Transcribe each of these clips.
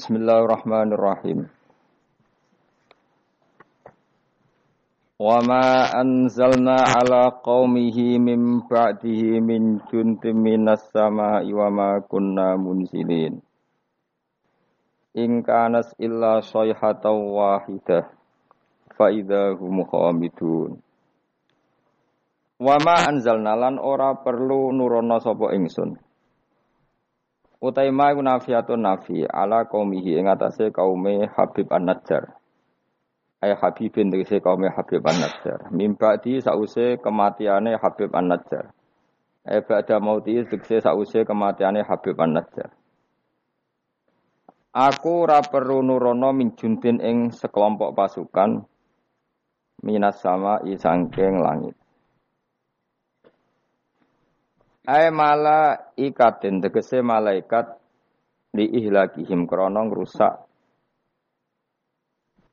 Bismillahirrahmanirrahim. Wa ma anzalna ala qaumihi min ba'dihi min juntim minas sama'i wa ma kunna munzilin. In kanas illa sayhatan wahidah fa idza hum khamidun. Wa ma anzalna lan ora perlu nurono sapa ingsun Utai ma iku nafiatun nafi ala qaumihi ing atase kaume Habib An-Najjar. Ay Habibin tegese kaume Habib An-Najjar. Mimba di sause kematiane Habib An-Najjar. Ay ba'da mauti tegese sause kematiane Habib An-Najjar. Aku ora perlu nurono min juntin ing sekelompok pasukan minas sama isangking langit. Ai mala ikatin tegese malaikat di ihlakihim krana rusak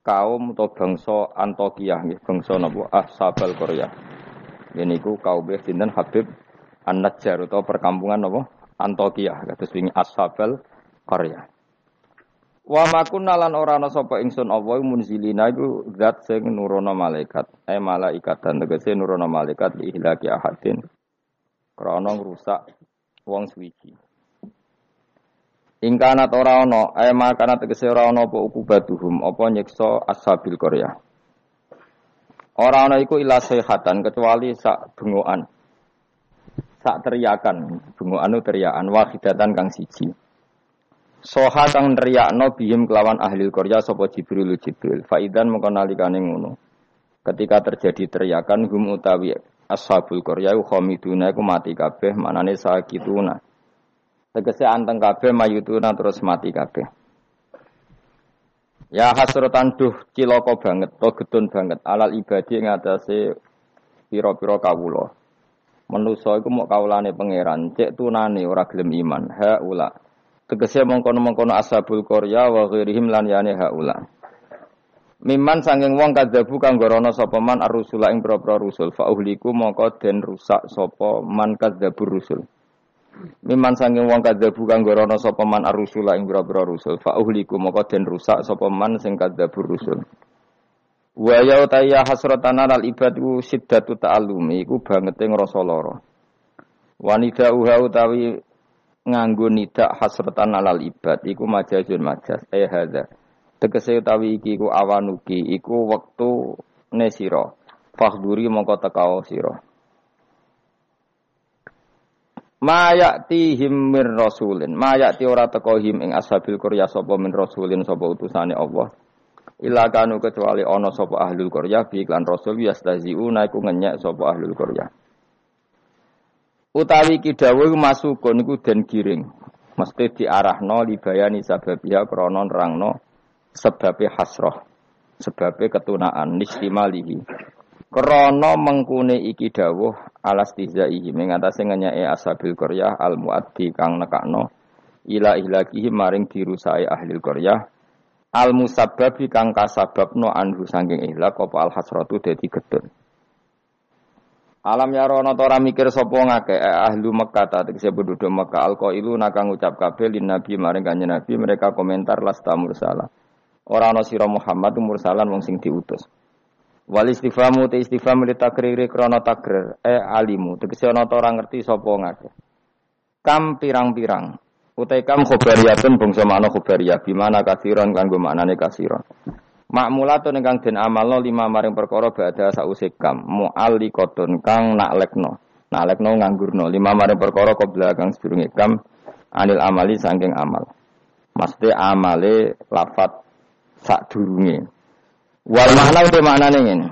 kaum atau bangsa Antokiyah nggih bangsa napa Ashabal Korea. Ini ku kaum sinten Habib An-Najjar perkampungan napa Antokiyah kados wingi Ashabal Korea. Wa makunna lan ora ana sapa ingsun Allah munzilina iku zat sing nurono malaikat. Eh malaikat dan tegese nurono malaikat di ihlaki ahadin krana ngrusak wong suwiji. Ingkanat ora ana, ae makana tegese ora ana apa ukubatuhum, apa nyiksa ashabil Korea. Ora ana iku ila sehatan kecuali sak bengokan. Sak teriakan, bengokan itu teriakan wahidatan kang siji. Soha kang teriakno bihim kelawan ahli Korea sapa Jibril Jibril. Faidan mengko nalikane ngono. Ketika terjadi teriakan hum utawi ashabul qarya khamiduna iku mati kabeh manane sakituna. Tegese anteng kabeh mayutuna terus mati kabeh. Ya hasratan duh cilaka banget to getun banget. Alal ibadi ngatasi pira-pira kawula. Manusa iku mok kawulane pangeran cek tunane ora gelem iman. Haula. Tegese mongkono-mongkono ashabul qarya wa ghairihim lan yane haula Miman sanging wong kadzabu kang gorono sapa man ar-rusula ing propro rusul fa uhliku mongko den rusak sapa man kadzabur rusul. Miman sanging wong kadzabu kang gorono sapa man ar-rusula ing propro rusul fa uhliku mongko den rusak sapa man sing kadzabur rusul. Wa ya utaya hasratan al ibad ku siddatu ta'allumi iku bangete ngrasa lara. Wanita uha utawi nganggo nidak hasratan alal ibad iku majazun majaz eh hadza Tegese utawi iki iku awanuki iku wektu ne sira. Fahduri mongko tekao sira. Mayati him mir rasulin. Mayati ora teko him ing ashabil Korea sapa min rasulin sapa utusane Allah. Ila kanu kecuali ana sapa ahlul Korea bi iklan rasul yastaziuna iku ngenyek sapa ahlul Korea. Utawi ki dawuh masukun iku den giring. Mesti diarahno libayani sababiha krana nerangno sebabnya hasroh, sebabnya ketunaan nistimalihi. Krono mengkune iki dawuh alas tizaihi mengatasi ngenyai asabil Korea al muaddi kang nekakno ila ihlakihi maring dirusai ahli Korea al musabbabi kang kasababno anhu sangking ihlak apa al hasratu dadi gedun. Alam ya rono tora mikir sopo ngake eh, ahlu Mekah ta tegese penduduk Mekah alqailu nakang ucap kabeh lin nabi maring kanjeng nabi mereka komentar lasta mursala. Ora ana sira Muhammad mursalan wong sing diutus. Wal istifamu te istifham li takriri krana takrir e alimu tegese ana ta ora ngerti sapa ngake. Kam pirang-pirang utai kam khobariyatun bangsa makna khobariyah bimana kasiron kanggo maknane kasiron. Makmulatun ingkang den amalno lima maring perkara badha sause kam mu'alliqatun kang naklekno. Naklekno nganggurno lima maring perkara qabla kang sedurunge kam anil amali saking amal. Maksudnya amale lafat sak durunge. Wal makna udah maknane ngene.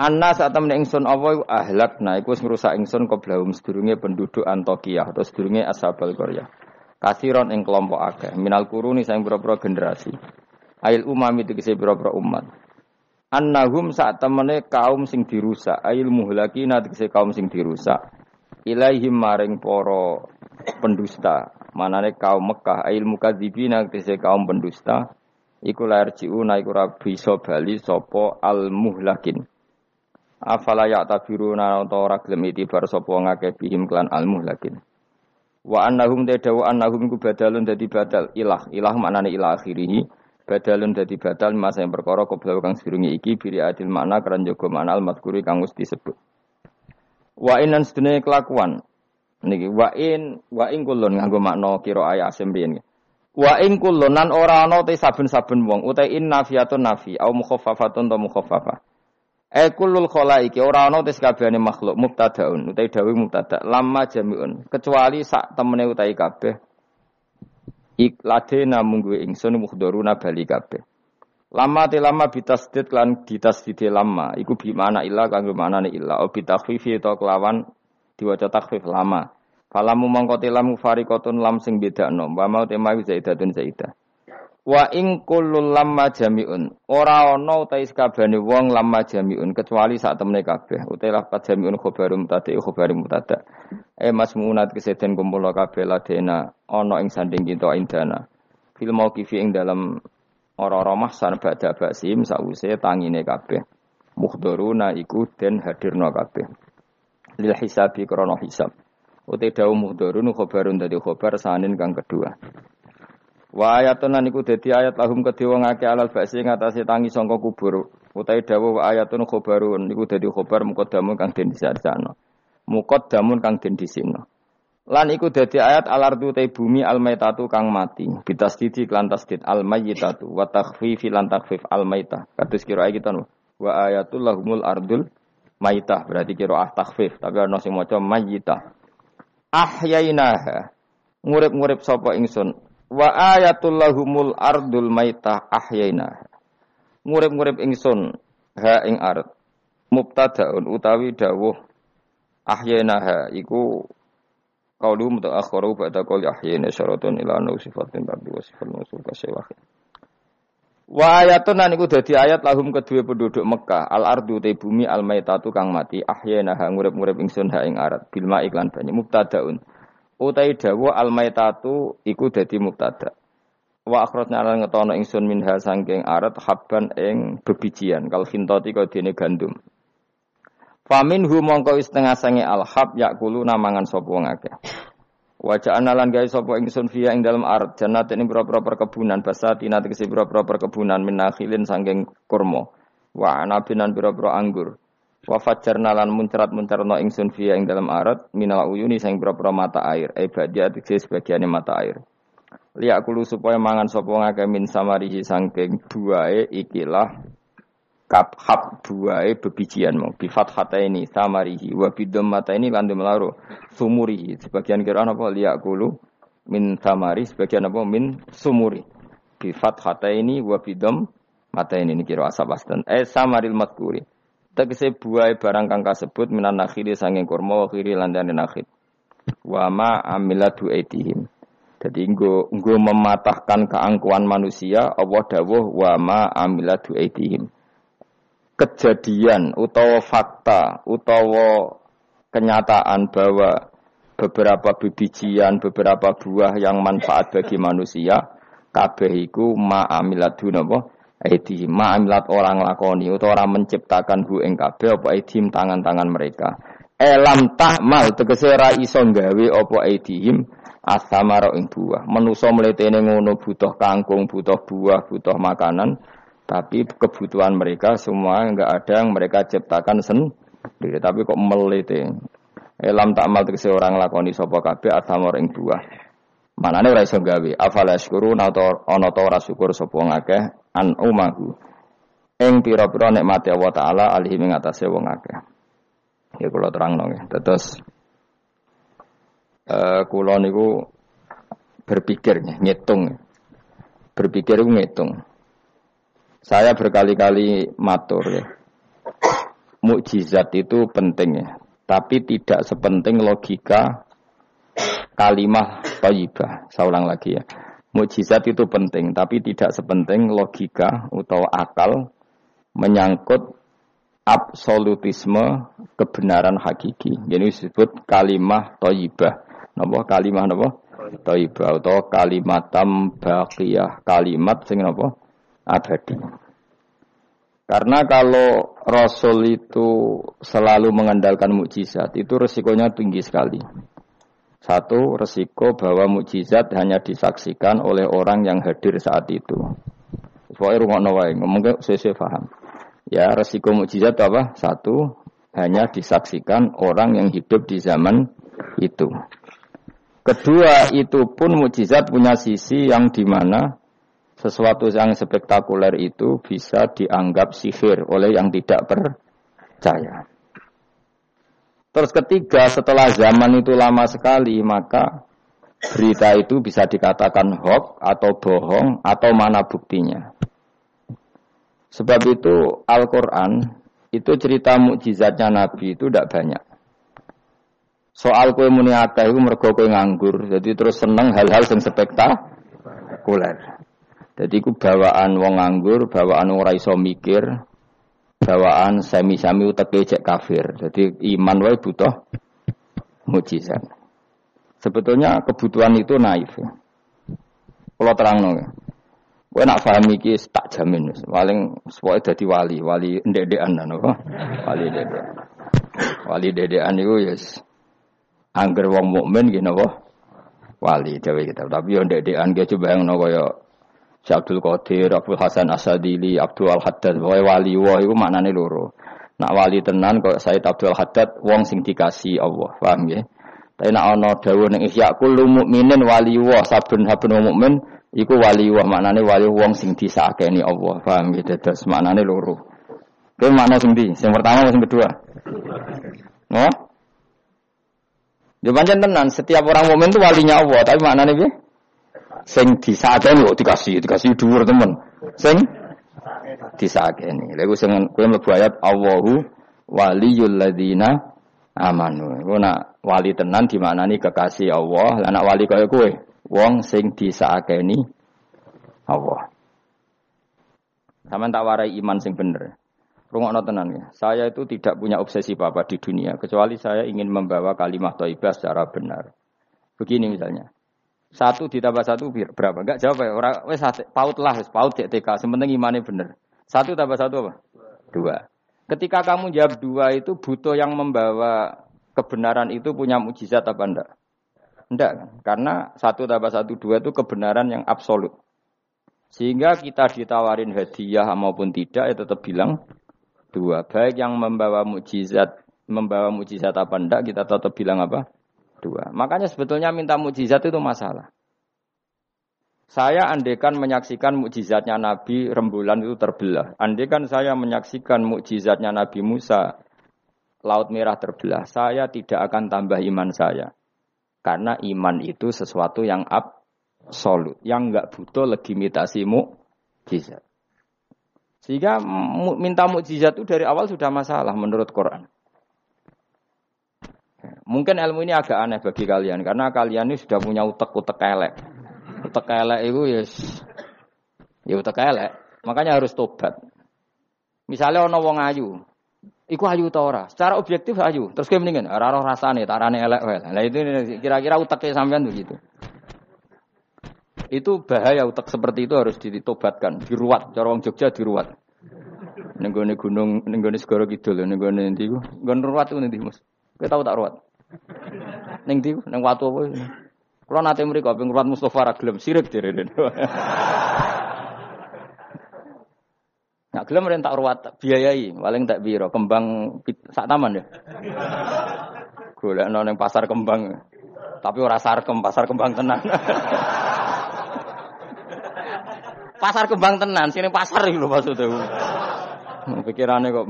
Anna saat temen ingsun apa ahlak nah iku wis ngrusak ingsun qoblahum sedurunge penduduk Antokiyah atau sedurunge Ashabal Korea. Kasiron ing kelompok akeh minal kuruni sang pira-pira generasi. Ail umami tegese pira-pira umat. Annahum saat temene kaum sing dirusak, ail muhlakina tegese kaum sing dirusak. Ilaihim maring para pendusta, manane kaum Mekah ail mukadzibina tegese kaum pendusta iku lair jiuna iku ora bisa bali al muhlakin afala ya tabiruna utawa ora gelem itibar sapa ngakeh bihim klan al muhlakin Wa annahum tadawu annahum iku badalun dadi badal ilah. Ilah maknane ilah akhirih. Badalun dadi badal masa yang perkara kobra kang sedurunge iki biri adil makna keran jaga makna al madkuri kang disebut. Wa inan sedene kelakuan. Niki wa in wa in kulun nganggo makna kira ayat asim riyen. Wa in kulun nan ora ana te saben-saben wong utai in nafiatun nafi au mukhaffafatun ta mukhaffafah. E kullul khalaiki ora ana tes kabehane makhluk mubtadaun utai dawuh mubtada lamma jamiun kecuali sak temene utai kabeh ikladena munggu ingsun mukhdharuna bali kabeh lama te lama bitasdid lan ditasdid lama iku bi mana illa kanggo manane illa o bitakhfifi to kelawan diwaca takhfif lama falamu mongko tilam farikotun lam sing bedakno wa mau tema zaidatun zaidah Wa ing kullul lamma jami'un. Ora ana utahe sakabehane wong lamma jami'un kecuali sak temene kabeh. Utahe lafat jami'un khobarum mubtada khobarum mubtada. E masmunat keseden kumpul kabeh ladena ana ing sanding kita indana. Fil mauqifi ing dalam ora-ora mahsan badha basim sause tangine kabeh. Muhdharuna iku den hadirna kabeh. Lil hisabi krana hisab. Utai dawu muhdharun khobarun dadi khobar sanin kang kedua. Wa ayatun lan iku dadi ayat lahum kedhe wong akeh alal ba'si ngatasi tangi sangka kubur. Utai dawuh wa ayatun khobarun iku dadi khobar muqaddamun kang den disarjana. Muqaddamun kang den disino. Lan iku dadi ayat alardu te bumi almaitatu kang mati. Bitasdidi klan tasdid almayyitatu wa takhfifi lan takhfif almaita. Kados kira kita. Wa ayatul lahumul ardul maitah berarti kira ah takhfif tapi ana sing maca mayyitah. Ahyainaha. Ngurip-ngurip sapa ingsun Wa ayatul lahumul ardul maitah ahyaina. Ngurip-ngurip ingsun ha ing ard. Mubtadaun utawi dawuh ahyaina iku qaulu mutaakhiru ba'da qauli ahyaina syaratun ila anna sifatin ba'du wa sifat nusul kasewah. Wa ayatun nan iku dadi ayat lahum kedua penduduk Mekah. Al ardu te bumi al maitatu kang mati. Ahyana ha ngurip-ngurip ingsun ha ing arat. Bilma iklan banyu. Mubtadaun. Utai dawa almaitatu iku dadi mubtada. Wa akhrajna lan ngetono ingsun minha sangking arat habban ing bebijian. Kal khintati kau dene gandum. Famin hu mongko setengah sange alhab yakulu namangan sapa wong. Wajah analan gawe sapa ingsun fiya ing dalam art jannat ini berapa perkebunan basati nanti kesi berapa perkebunan minakhilin sangking kurma wa anabinan berapa anggur Wa fajjarna lan muncrat-muncarno ingsun fiya ing dalam arat minal uyuni sing pira mata air. E badia tegese sebagiane mata air. Liak kulu supaya mangan sapa ngake min samarihi sangking buahe ikilah kap hab buahe bebijian mau. Bifat hata ini samarihi wa mata ini landu melaro sumurihi. Sebagian kira apa liak kulu min samari sebagian apa min sumuri. Bifat hata ini wa bidom mata ini kira asap astan eh samaril matkuri Tegese buah barang kang kasebut minan nakhili sanging kurma wa khiri landane nakhil. Wa ma amilatu aitihim. Jadi nggo nggo mematahkan keangkuhan manusia Allah dawuh wa ma amilatu aitihim. Kejadian utawa fakta utawa kenyataan bahwa beberapa bibijian, beberapa buah yang manfaat bagi manusia kabeh iku ma amilatu napa Aidi ma'amilat orang lakoni atau orang menciptakan hu ing kabeh apa tangan-tangan mereka. Elam tahmal tegese ra iso gawe apa aidihim asamara ing buah. Menusa mletene ngono butuh kangkung, butuh buah, butuh makanan, tapi kebutuhan mereka semua enggak ada yang mereka ciptakan sendiri, tapi kok melete. Elam takmal tegese orang lakoni sapa kabeh asamara ing buah. Manane ora iso gawe. Afala syukurun atau ana ta ora syukur sapa ngakeh an umahu ing pira-pira nikmate Allah taala alihi ing atase wong. Ya kula terangno nggih. Terus eh kula niku berpikir ngitung. Berpikir ngitung. Saya berkali-kali matur ya. Mukjizat itu penting ya, tapi tidak sepenting logika kalimah thayyibah. Saya ulang lagi ya. Mujizat itu penting, tapi tidak sepenting logika atau akal menyangkut absolutisme kebenaran hakiki. Jadi disebut kalimah toyibah. Napa kalimah napa? Toyibah atau kalimatam baqiyah. Kalimat sing napa? Abadi. Karena kalau Rasul itu selalu mengandalkan mukjizat, itu resikonya tinggi sekali. Satu, resiko bahwa mukjizat hanya disaksikan oleh orang yang hadir saat itu. Pokoknya rumah nawai, ngomongnya saya paham. Ya, resiko mukjizat apa? Satu, hanya disaksikan orang yang hidup di zaman itu. Kedua, itu pun mukjizat punya sisi yang di mana sesuatu yang spektakuler itu bisa dianggap sihir oleh yang tidak percaya. Terus ketiga, setelah zaman itu lama sekali, maka berita itu bisa dikatakan hoax atau bohong atau mana buktinya. Sebab itu Al-Quran itu cerita mukjizatnya Nabi itu tidak banyak. Soal kue muni akeh itu mergo kue nganggur, jadi terus seneng hal-hal yang spektakuler. Jadi ku bawaan wong nganggur, bawaan wong raiso mikir, bawaan semi-semi uteke cek kafir. Jadi iman wae butuh mujizat. Sebetulnya kebutuhan itu naif. Kalau terang nong, gue nak paham iki tak jamin, paling semuanya jadi wali, wali ndedean apa? Wali dede, wali dedean itu yes. Angger wong mukmin gini apa? Wali dewe kita. Tapi yang dedean dia coba yang nopo ya Si Abdul Qadir, Abdul Hasan Asadili, Abdul Al Haddad, wae wali wah itu maknane loro. Nak wali tenan kok Said Abdul Haddad wong sing dikasih Allah, paham ya? Tapi nak ana dawuh ning Ihya kullu mukminin wali wah saben-saben mukmin iku wali wah maknane wali wong sing disakeni Allah, paham ya? Dados maknane loro. Kuwi makna sing ndi? Sing pertama sing kedua? No? Ya pancen tenan, setiap orang mukmin itu walinya Allah, tapi maknane piye? Sing disakeni kok dikasih, dikasih dhuwur temen. Sing disakeni. Lha iku sing kowe mlebu ayat Allahu waliyul ladzina amanu. Iku nak wali tenan dimaknani kekasih Allah, lah nak wali kaya kowe wong sing disakeni Allah. Sama tak warai iman sing bener. Rungokno tenan ya. Saya itu tidak punya obsesi apa-apa di dunia kecuali saya ingin membawa kalimat thayyibah secara benar. Begini misalnya. Satu ditambah satu berapa? Enggak jawab ya. Orang wes paut lah, wes paut cek TK. Sementing imannya bener. Satu tambah satu apa? Dua. Ketika kamu jawab dua itu butuh yang membawa kebenaran itu punya mujizat apa enggak? Enggak kan? Karena satu tambah satu dua itu kebenaran yang absolut. Sehingga kita ditawarin hadiah maupun tidak ya tetap bilang dua. Baik yang membawa mujizat membawa mujizat apa enggak kita tetap bilang apa? Dua. Makanya sebetulnya minta mukjizat itu masalah. Saya andekan menyaksikan mukjizatnya Nabi rembulan itu terbelah. Andekan saya menyaksikan mukjizatnya Nabi Musa laut merah terbelah, saya tidak akan tambah iman saya. Karena iman itu sesuatu yang absolut, yang enggak butuh legitimasi mukjizat. Sehingga minta mukjizat itu dari awal sudah masalah menurut Quran. Mungkin ilmu ini agak aneh bagi kalian karena kalian ini sudah punya utek-utek elek. Utek elek itu ya yes, ya utek elek. Makanya harus tobat. Misalnya ono wong ayu, iku ayu ta ora? Secara objektif ayu. Terus kayak mendingan ora roh rasane, tarane elek wae. Nah itu kira-kira utek sampean begitu. Itu bahaya utek seperti itu harus ditobatkan, diruat. Cara wong Jogja diruat. Nenggone gunung, nenggone segoro kidul, nenggone ndi ku? Nggon ruwat ku ndi, Mus? Kowe tau tak ruwat? Neng di neng watu apa? Kalau nanti mereka ping ruwat Mustafa ra gelem sirik direne. Nak gelem ren tak ruwat biayai, paling tak biro kembang sak taman ya. Golekno ning pasar kembang. Tapi ora sarkem, pasar kembang tenan. pasar kembang tenan, sini pasar lho maksudnya. Pikirannya kok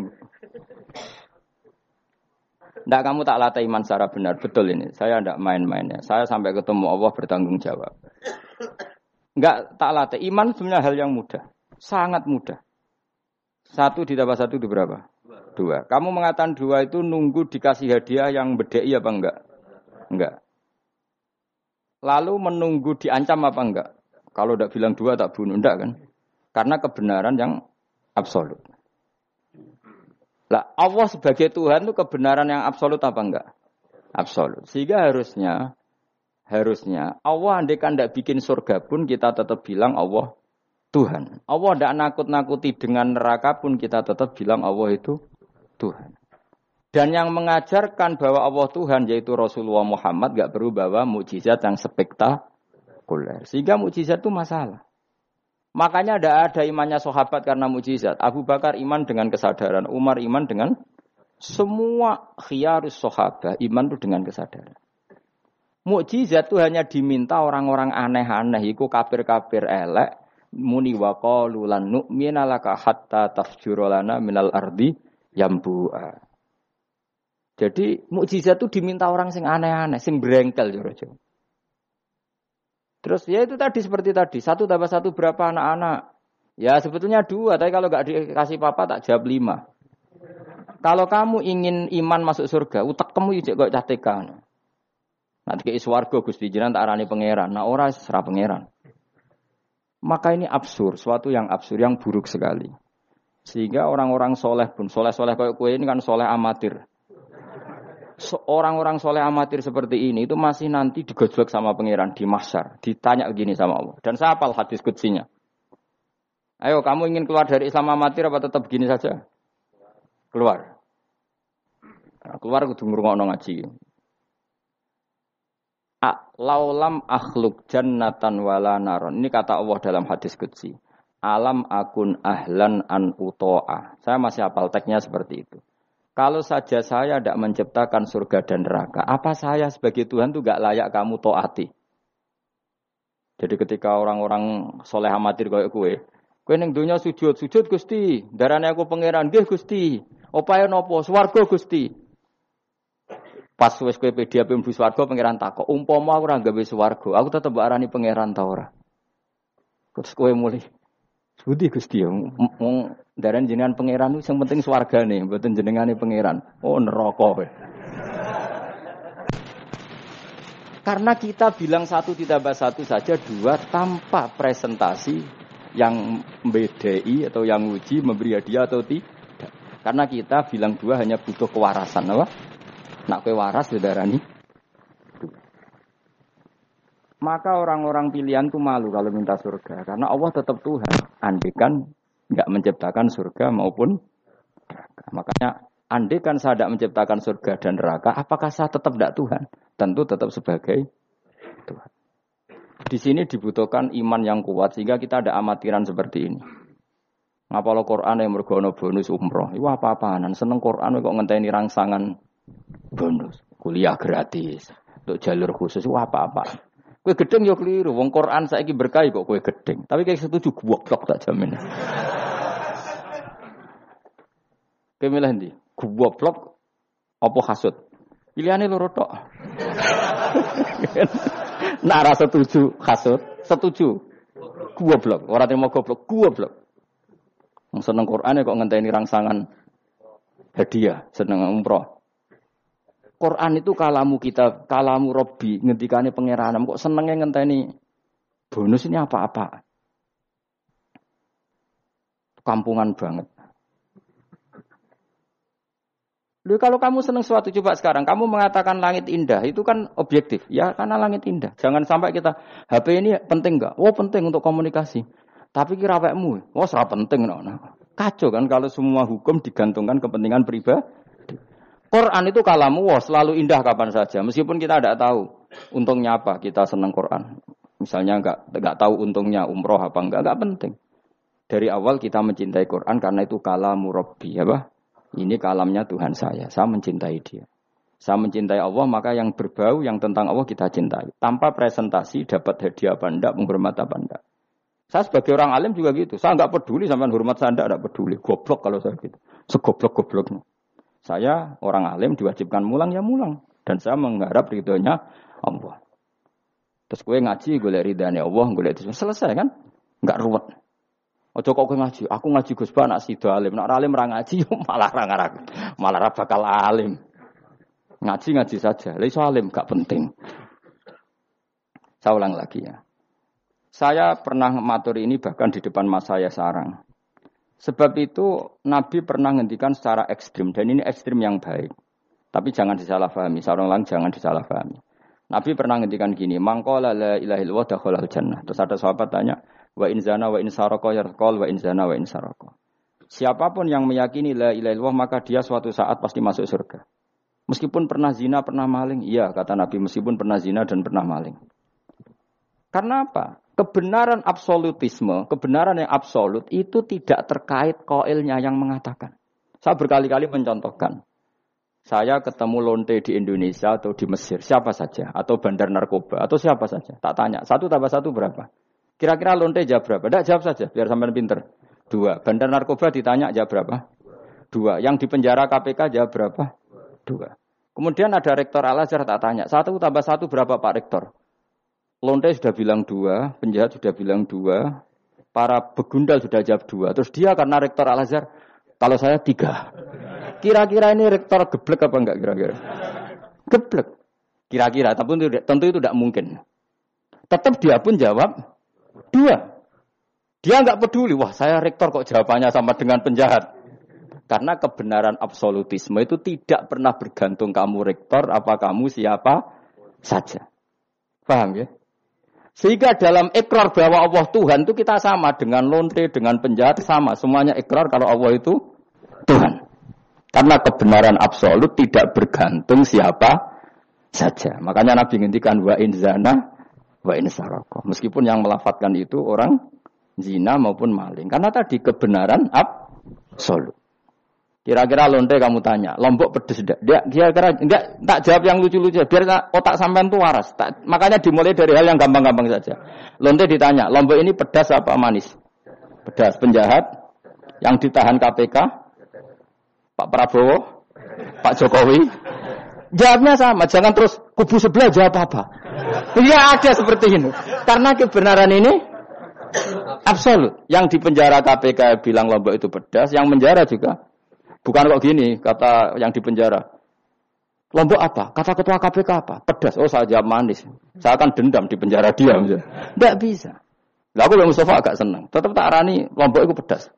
Tidak kamu tak latih iman secara benar. Betul ini. Saya tidak main-mainnya. Saya sampai ketemu Allah bertanggung jawab. Enggak tak latih. Iman sebenarnya hal yang mudah. Sangat mudah. Satu ditambah satu itu berapa? Dua. Kamu mengatakan dua itu nunggu dikasih hadiah yang bedai apa enggak? Enggak. Lalu menunggu diancam apa enggak? Kalau tidak bilang dua tak bunuh. Enggak kan? Karena kebenaran yang absolut. Lah Allah sebagai Tuhan itu kebenaran yang absolut apa enggak? Absolut. Sehingga harusnya harusnya Allah kan tidak bikin surga pun kita tetap bilang Allah Tuhan. Allah tidak nakut-nakuti dengan neraka pun kita tetap bilang Allah itu Tuhan. Dan yang mengajarkan bahwa Allah Tuhan yaitu Rasulullah Muhammad gak perlu bawa mukjizat yang spektakuler. Sehingga mukjizat itu masalah. Makanya tidak ada imannya sahabat karena mukjizat. Abu Bakar iman dengan kesadaran, Umar iman dengan semua khiyarus sahabat iman itu dengan kesadaran. Mukjizat itu hanya diminta orang-orang aneh-aneh, iku kafir-kafir elek, muni wa lan nu'mina laka hatta tafjurolana minal ardi yambu'a. Jadi mukjizat itu diminta orang sing aneh-aneh, sing berengkel jero Terus ya itu tadi seperti tadi, satu tambah satu berapa anak-anak? Ya sebetulnya dua, tapi kalau nggak dikasih papa tak jawab lima. Kalau kamu ingin iman masuk surga, utak kamu ijek kok catekan. Nanti ke iswargo Gusti Jinan tak arani pangeran. Nah ora serah pangeran. Maka ini absurd, suatu yang absurd, yang buruk sekali. Sehingga orang-orang soleh pun, soleh-soleh kayak kue ini kan soleh amatir orang-orang soleh amatir seperti ini itu masih nanti digojlok sama pangeran di masar, ditanya begini sama Allah. Dan saya apal hadis kutsinya. Ayo kamu ingin keluar dari Islam amatir apa tetap begini saja? Keluar. Nah, keluar kudu ngrungokno ngaji. Laulam akhluk jannatan wala naron. Ini kata Allah dalam hadis kutsi. Alam akun ahlan an uto'a. Saya masih hafal teksnya seperti itu. Kalau saja saya tidak menciptakan surga dan neraka, apa saya sebagai Tuhan itu gak layak kamu toati? Jadi ketika orang-orang soleh amatir kayak kue, kue neng dunia sujud, sujud gusti, darahnya aku pangeran, gih gusti, opaya nopo, swargo gusti. Pas wes kue pedia pembu swargo pangeran tako, umpama aku orang gawe swargo, aku tetap arani pangeran tau ora. Terus kue mulai, Budi Gusti daran jenengan pangeran itu yang penting nih, mboten jenengane pangeran. Oh neraka Karena kita bilang satu ditambah satu saja dua tanpa presentasi yang membedai atau yang uji memberi hadiah atau tidak. Karena kita bilang dua hanya butuh kewarasan, apa? Nak kue waras darani maka orang-orang pilihan itu malu kalau minta surga. Karena Allah tetap Tuhan. Andikan nggak menciptakan surga maupun neraka. Makanya andikan saya tidak menciptakan surga dan neraka, apakah saya tetap tidak Tuhan? Tentu tetap sebagai Tuhan. Di sini dibutuhkan iman yang kuat sehingga kita ada amatiran seperti ini. Ngapalo Quran yang mergono bonus umroh. Itu apa-apaan. Seneng Quran kok ngenteni rangsangan bonus. Kuliah gratis. Untuk jalur khusus. Itu apa-apa. Kue gedeng yo keliru. Wong Quran saiki berkah kok kue gedeng. Tapi kayak setuju goblok tak jamin. Kue milih ndi? Goblok apa hasud? Pilihannya loro tok. Nara setuju hasud, setuju goblok. Orang yang mau goblok, goblok. Wong seneng Quran kok ngenteni rangsangan hadiah, seneng umroh. Quran itu kalamu kita, kalamu Robbi, ngendikane pangeran. Kok senengnya ngenteni bonus ini apa-apa? Kampungan banget. Lalu kalau kamu senang suatu coba sekarang, kamu mengatakan langit indah, itu kan objektif. Ya karena langit indah. Jangan sampai kita, HP ini penting nggak? Oh penting untuk komunikasi. Tapi kira wekmu, oh serap penting. No, no. Kacau kan kalau semua hukum digantungkan kepentingan pribadi. Quran itu kalamu wah selalu indah kapan saja. Meskipun kita tidak tahu untungnya apa kita senang Quran. Misalnya nggak nggak tahu untungnya umroh apa enggak, nggak penting. Dari awal kita mencintai Quran karena itu kalamu Robbi, apa? Ini kalamnya Tuhan saya. Saya mencintai dia. Saya mencintai Allah, maka yang berbau, yang tentang Allah kita cintai. Tanpa presentasi dapat hadiah apa enggak, menghormat apa enggak. Saya sebagai orang alim juga gitu. Saya nggak peduli sama hormat saya enggak, peduli. Goblok kalau saya gitu. Segoblok-gobloknya. Saya orang alim diwajibkan mulang ya mulang. Dan saya mengharap ridhonya Allah. Terus gue ngaji, gue lihat ridhanya Allah, gue lihat itu selesai kan? Enggak ruwet. Ojo kok ngaji, aku ngaji Gus Ba nak sido alim, nak alim ra ngaji malah ra ngarak, malah ra bakal alim. Ngaji ngaji saja, lha iso alim gak penting. Saya ulang lagi ya. Saya pernah matur ini bahkan di depan mas saya sarang. Sebab itu Nabi pernah ngendikan secara ekstrim dan ini ekstrim yang baik. Tapi jangan disalahpahami, seorang lain jangan disalahpahami. Nabi pernah ngendikan gini, mangkola la illallah dakhalal jannah. Terus ada sahabat tanya, wa in zana wa in saraka yarqal wa in zana wa in saraka. Siapa pun yang meyakini la ilaha illallah maka dia suatu saat pasti masuk surga. Meskipun pernah zina, pernah maling, iya kata Nabi meskipun pernah zina dan pernah maling. Karena apa? Kebenaran absolutisme, kebenaran yang absolut itu tidak terkait koilnya yang mengatakan. Saya berkali-kali mencontohkan. Saya ketemu lonte di Indonesia atau di Mesir, siapa saja, atau bandar narkoba, atau siapa saja. Tak tanya, satu tambah satu berapa? Kira-kira lonte jawab berapa? Tidak jawab saja, biar sampai pinter. Dua. Bandar narkoba ditanya jawab berapa? Dua. Yang di penjara KPK jawab berapa? Dua. Kemudian ada rektor Al Azhar tak tanya, satu tambah satu berapa Pak Rektor? Lonte sudah bilang dua, penjahat sudah bilang dua, para begundal sudah jawab dua. Terus dia karena rektor Al Azhar, kalau saya tiga. Kira-kira ini rektor geblek apa enggak kira-kira? Geblek. Kira-kira, tapi tentu itu tidak mungkin. Tetap dia pun jawab dua. Dia nggak peduli, wah saya rektor kok jawabannya sama dengan penjahat. Karena kebenaran absolutisme itu tidak pernah bergantung kamu rektor, apa kamu siapa saja. Paham ya? Sehingga dalam ikrar bahwa Allah Tuhan itu kita sama dengan lonte, dengan penjahat sama. Semuanya ikrar kalau Allah itu Tuhan. Karena kebenaran absolut tidak bergantung siapa saja. Makanya Nabi ngintikan wa in zana wa in saroko. Meskipun yang melafatkan itu orang zina maupun maling. Karena tadi kebenaran absolut. Kira-kira lonte kamu tanya, lombok pedes tidak? Dia kira-kira enggak tak jawab yang lucu-lucu, biar otak sampean tuh waras. Tak, makanya dimulai dari hal yang gampang-gampang saja. Lonte ditanya, lombok ini pedas apa manis? Pedas, penjahat yang ditahan KPK, Pak Prabowo, Pak Jokowi. Jawabnya sama, jangan terus kubu sebelah jawab apa. Iya ada seperti ini. Karena kebenaran ini Absolut. Yang di penjara KPK bilang Lombok itu pedas, yang menjara juga. Bukan kok gini, kata yang di penjara. Lombok apa? Kata ketua KPK apa? Pedas. Oh saya jawab manis. Saya akan dendam di penjara dia. Tidak bisa. Lalu aku Mustafa agak senang. Tetap tak arani Lombok itu pedas.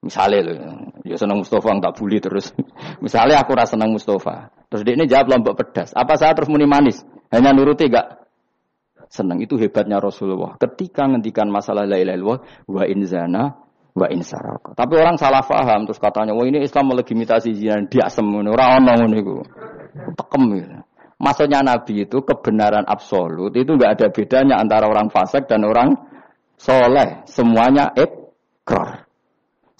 Misalnya loh, ya senang Mustafa tak bully terus. Misalnya aku rasa senang Mustafa. Terus dia ini jawab Lombok pedas. Apa saya terus muni manis? Hanya nuruti gak? senang. Itu hebatnya Rasulullah. Ketika ngendikan masalah la ilaha wa in zana wa in saraka. Tapi orang salah paham terus katanya, "Wah, ini Islam melegitimasi zina." Dia semono ora ono ngono iku. Tekem gitu. Maksudnya Nabi itu kebenaran absolut itu enggak ada bedanya antara orang fasik dan orang soleh. Semuanya ekor.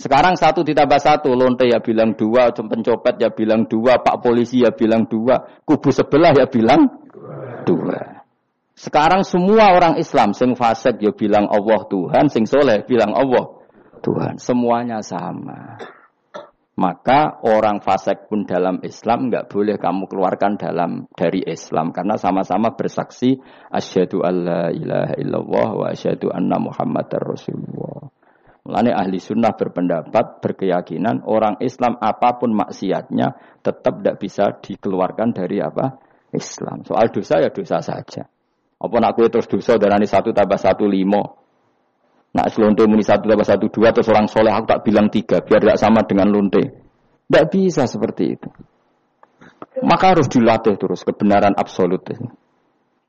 Sekarang satu ditambah satu, lonte ya bilang dua, pencopet ya bilang dua, pak polisi ya bilang dua, kubu sebelah ya bilang dua. Sekarang semua orang Islam sing fasik ya bilang Allah Tuhan, sing soleh bilang Allah Tuhan. Semuanya sama. Maka orang fasik pun dalam Islam nggak boleh kamu keluarkan dalam dari Islam karena sama-sama bersaksi asyhadu alla ilaha illallah wa asyhadu anna muhammadar rasulullah. Mulane ahli sunnah berpendapat, berkeyakinan orang Islam apa pun maksiatnya tetap tidak bisa dikeluarkan dari apa? Islam. Soal dosa ya dosa saja. Apa nak kue terus dosa darani satu tambah satu limo. Nak selonte muni satu tambah satu dua terus orang soleh aku tak bilang tiga biar tidak sama dengan lonte. Tidak bisa seperti itu. Maka harus dilatih terus kebenaran absolut.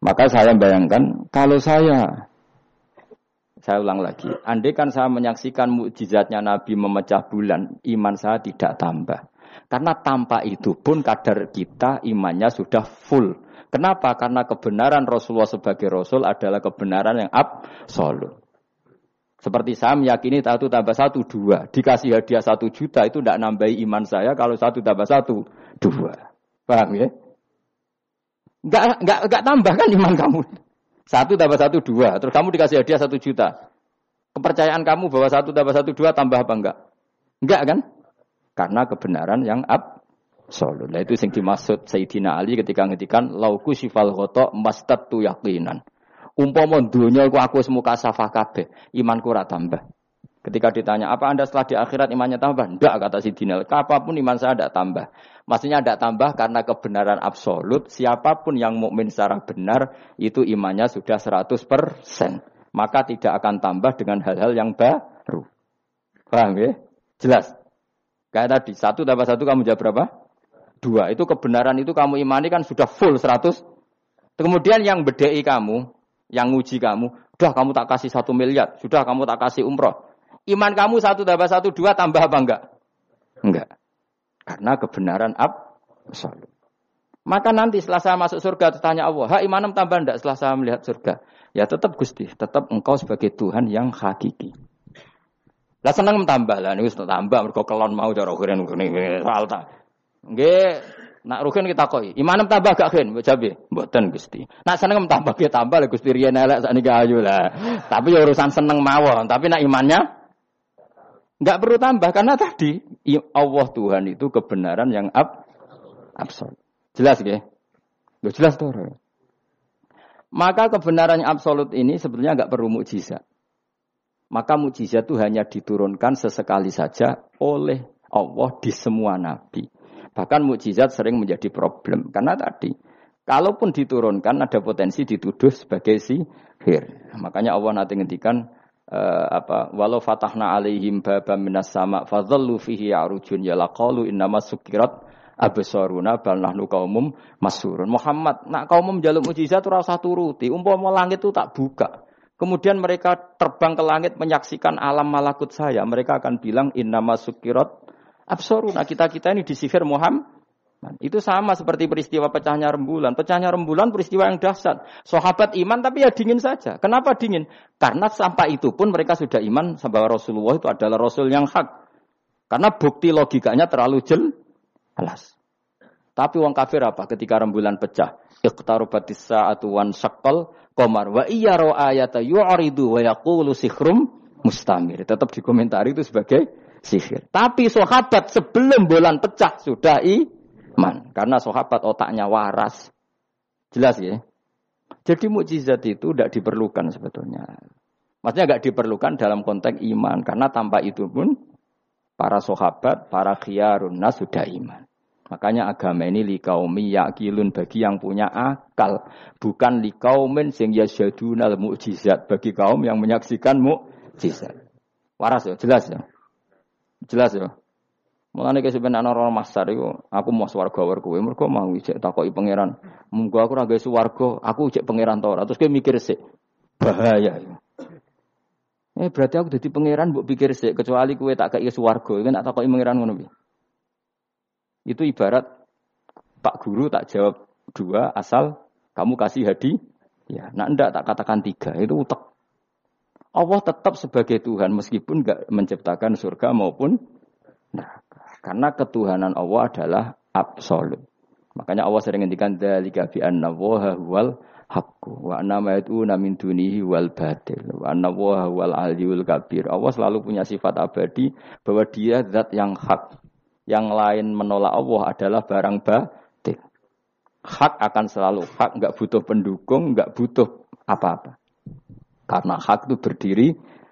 Maka saya bayangkan kalau saya saya ulang lagi, andai kan saya menyaksikan mukjizatnya Nabi memecah bulan, iman saya tidak tambah. Karena tanpa itu pun kadar kita imannya sudah full. Kenapa? Karena kebenaran Rasulullah sebagai Rasul adalah kebenaran yang absolut. Seperti saya meyakini satu tambah satu dua. Dikasih hadiah satu juta itu tidak nambahi iman saya kalau satu tambah satu dua. Paham ya? Enggak, enggak, enggak tambah kan iman kamu. Satu tambah satu dua. Terus kamu dikasih hadiah satu juta. Kepercayaan kamu bahwa satu tambah satu dua tambah apa enggak? Enggak kan? Karena kebenaran yang ab. Nah itu yang dimaksud Sayyidina Ali ketika ngetikan lauku sifal khotok tu yakinan. Umpama dunia aku aku semua kasafah kabeh, imanku ora tambah. Ketika ditanya, apa anda setelah di akhirat imannya tambah? Tidak, kata Sayyidina Ali. Apa pun iman saya tidak tambah. Maksudnya tidak tambah karena kebenaran absolut. Siapa pun yang mukmin secara benar, itu imannya sudah 100%. Maka tidak akan tambah dengan hal-hal yang baru. Paham ya? Jelas? Kayak tadi, satu tambah satu kamu jawab berapa? dua. Itu kebenaran itu kamu imani kan sudah full 100. Kemudian yang bedai kamu, yang nguji kamu, Sudah kamu tak kasih satu miliar, sudah kamu tak kasih umroh. Iman kamu satu tambah satu dua tambah apa enggak? Enggak. Karena kebenaran absolut. Maka nanti setelah saya masuk surga, tanya Allah, ha imanem tambah enggak setelah saya melihat surga? Ya tetap Gusti, tetap engkau sebagai Tuhan yang hakiki. Lah seneng tambah lah, ini tambah, mereka kelon mau cara ukuran ukuran soal tak. Nggih, nak rugen kita koi. Imanem tambah gak mbok jabe. Mboten Gusti. Nak seneng tambah kita tambah lah Gusti riyen elek sakniki ayu lah. Tapi ya urusan seneng mawon, tapi nak imannya Enggak perlu tambah karena tadi Allah Tuhan itu kebenaran yang ab, absolut. Jelas ya? jelas tuh. Maka kebenaran yang absolut ini sebetulnya enggak perlu mukjizat. Maka mukjizat itu hanya diturunkan sesekali saja oleh Allah di semua nabi. Bahkan mukjizat sering menjadi problem karena tadi kalaupun diturunkan ada potensi dituduh sebagai sihir. Makanya Allah nanti ngendikan uh, apa? Walau fatahna alaihim baba minas sama fadhallu fihi arujun ya laqalu innama sukirat absaruna bal nahnu qaumum masurun. Muhammad nak kaum jaluk mujizat ora usah turuti. Umpama langit itu tak buka. Kemudian mereka terbang ke langit menyaksikan alam malakut saya. Mereka akan bilang innama sukirat absaruna. Kita-kita ini disihir Muhammad itu sama seperti peristiwa pecahnya rembulan. Pecahnya rembulan peristiwa yang dahsyat. Sahabat iman tapi ya dingin saja. Kenapa dingin? Karena sampai itu pun mereka sudah iman bahwa Rasulullah itu adalah Rasul yang hak. Karena bukti logikanya terlalu jelas. Tapi wong kafir apa ketika rembulan pecah? Iqtarubatis sa'atu wan syaqqal qamar wa iya ayata yu'ridu wa yaqulu sikhrum mustamir. Tetap dikomentari itu sebagai sihir. Tapi sahabat sebelum bulan pecah sudah i iman. Karena sahabat otaknya waras. Jelas ya? Jadi mukjizat itu tidak diperlukan sebetulnya. Maksudnya nggak diperlukan dalam konteks iman. Karena tanpa itu pun para sahabat, para khiyarun nas sudah iman. Makanya agama ini likaumi yakilun bagi yang punya akal. Bukan likaumin sing yasyadunal mukjizat. Bagi kaum yang menyaksikan mukjizat. Waras ya, jelas ya. Jelas ya. Mulane sebenarnya ana masar iku, aku mau swarga war kowe, mergo mau ijek takoki pangeran. Munggo aku ora gawe swarga, aku ijek pangeran ta ora. Terus kowe mikir sik. Bahaya. Eh berarti aku dadi pangeran mbok pikir sik, kecuali kowe tak kei swarga, kan tak takoki pangeran ngono Itu ibarat Pak Guru tak jawab dua asal kamu kasih hadi. Ya, nah ndak tak katakan tiga, itu utek. Allah tetap sebagai Tuhan meskipun enggak menciptakan surga maupun neraka. Karena ketuhanan Allah adalah absolut. Makanya Allah sering ngendikan dzalika bi anna wa huwal haqqu wa anna ma yad'una min dunihi wal batil wa anna wa huwal aliyul kabir. Allah selalu punya sifat abadi bahwa dia zat yang hak. Yang lain menolak Allah adalah barang batil. Hak akan selalu hak, enggak butuh pendukung, enggak butuh apa-apa. Karena hak itu berdiri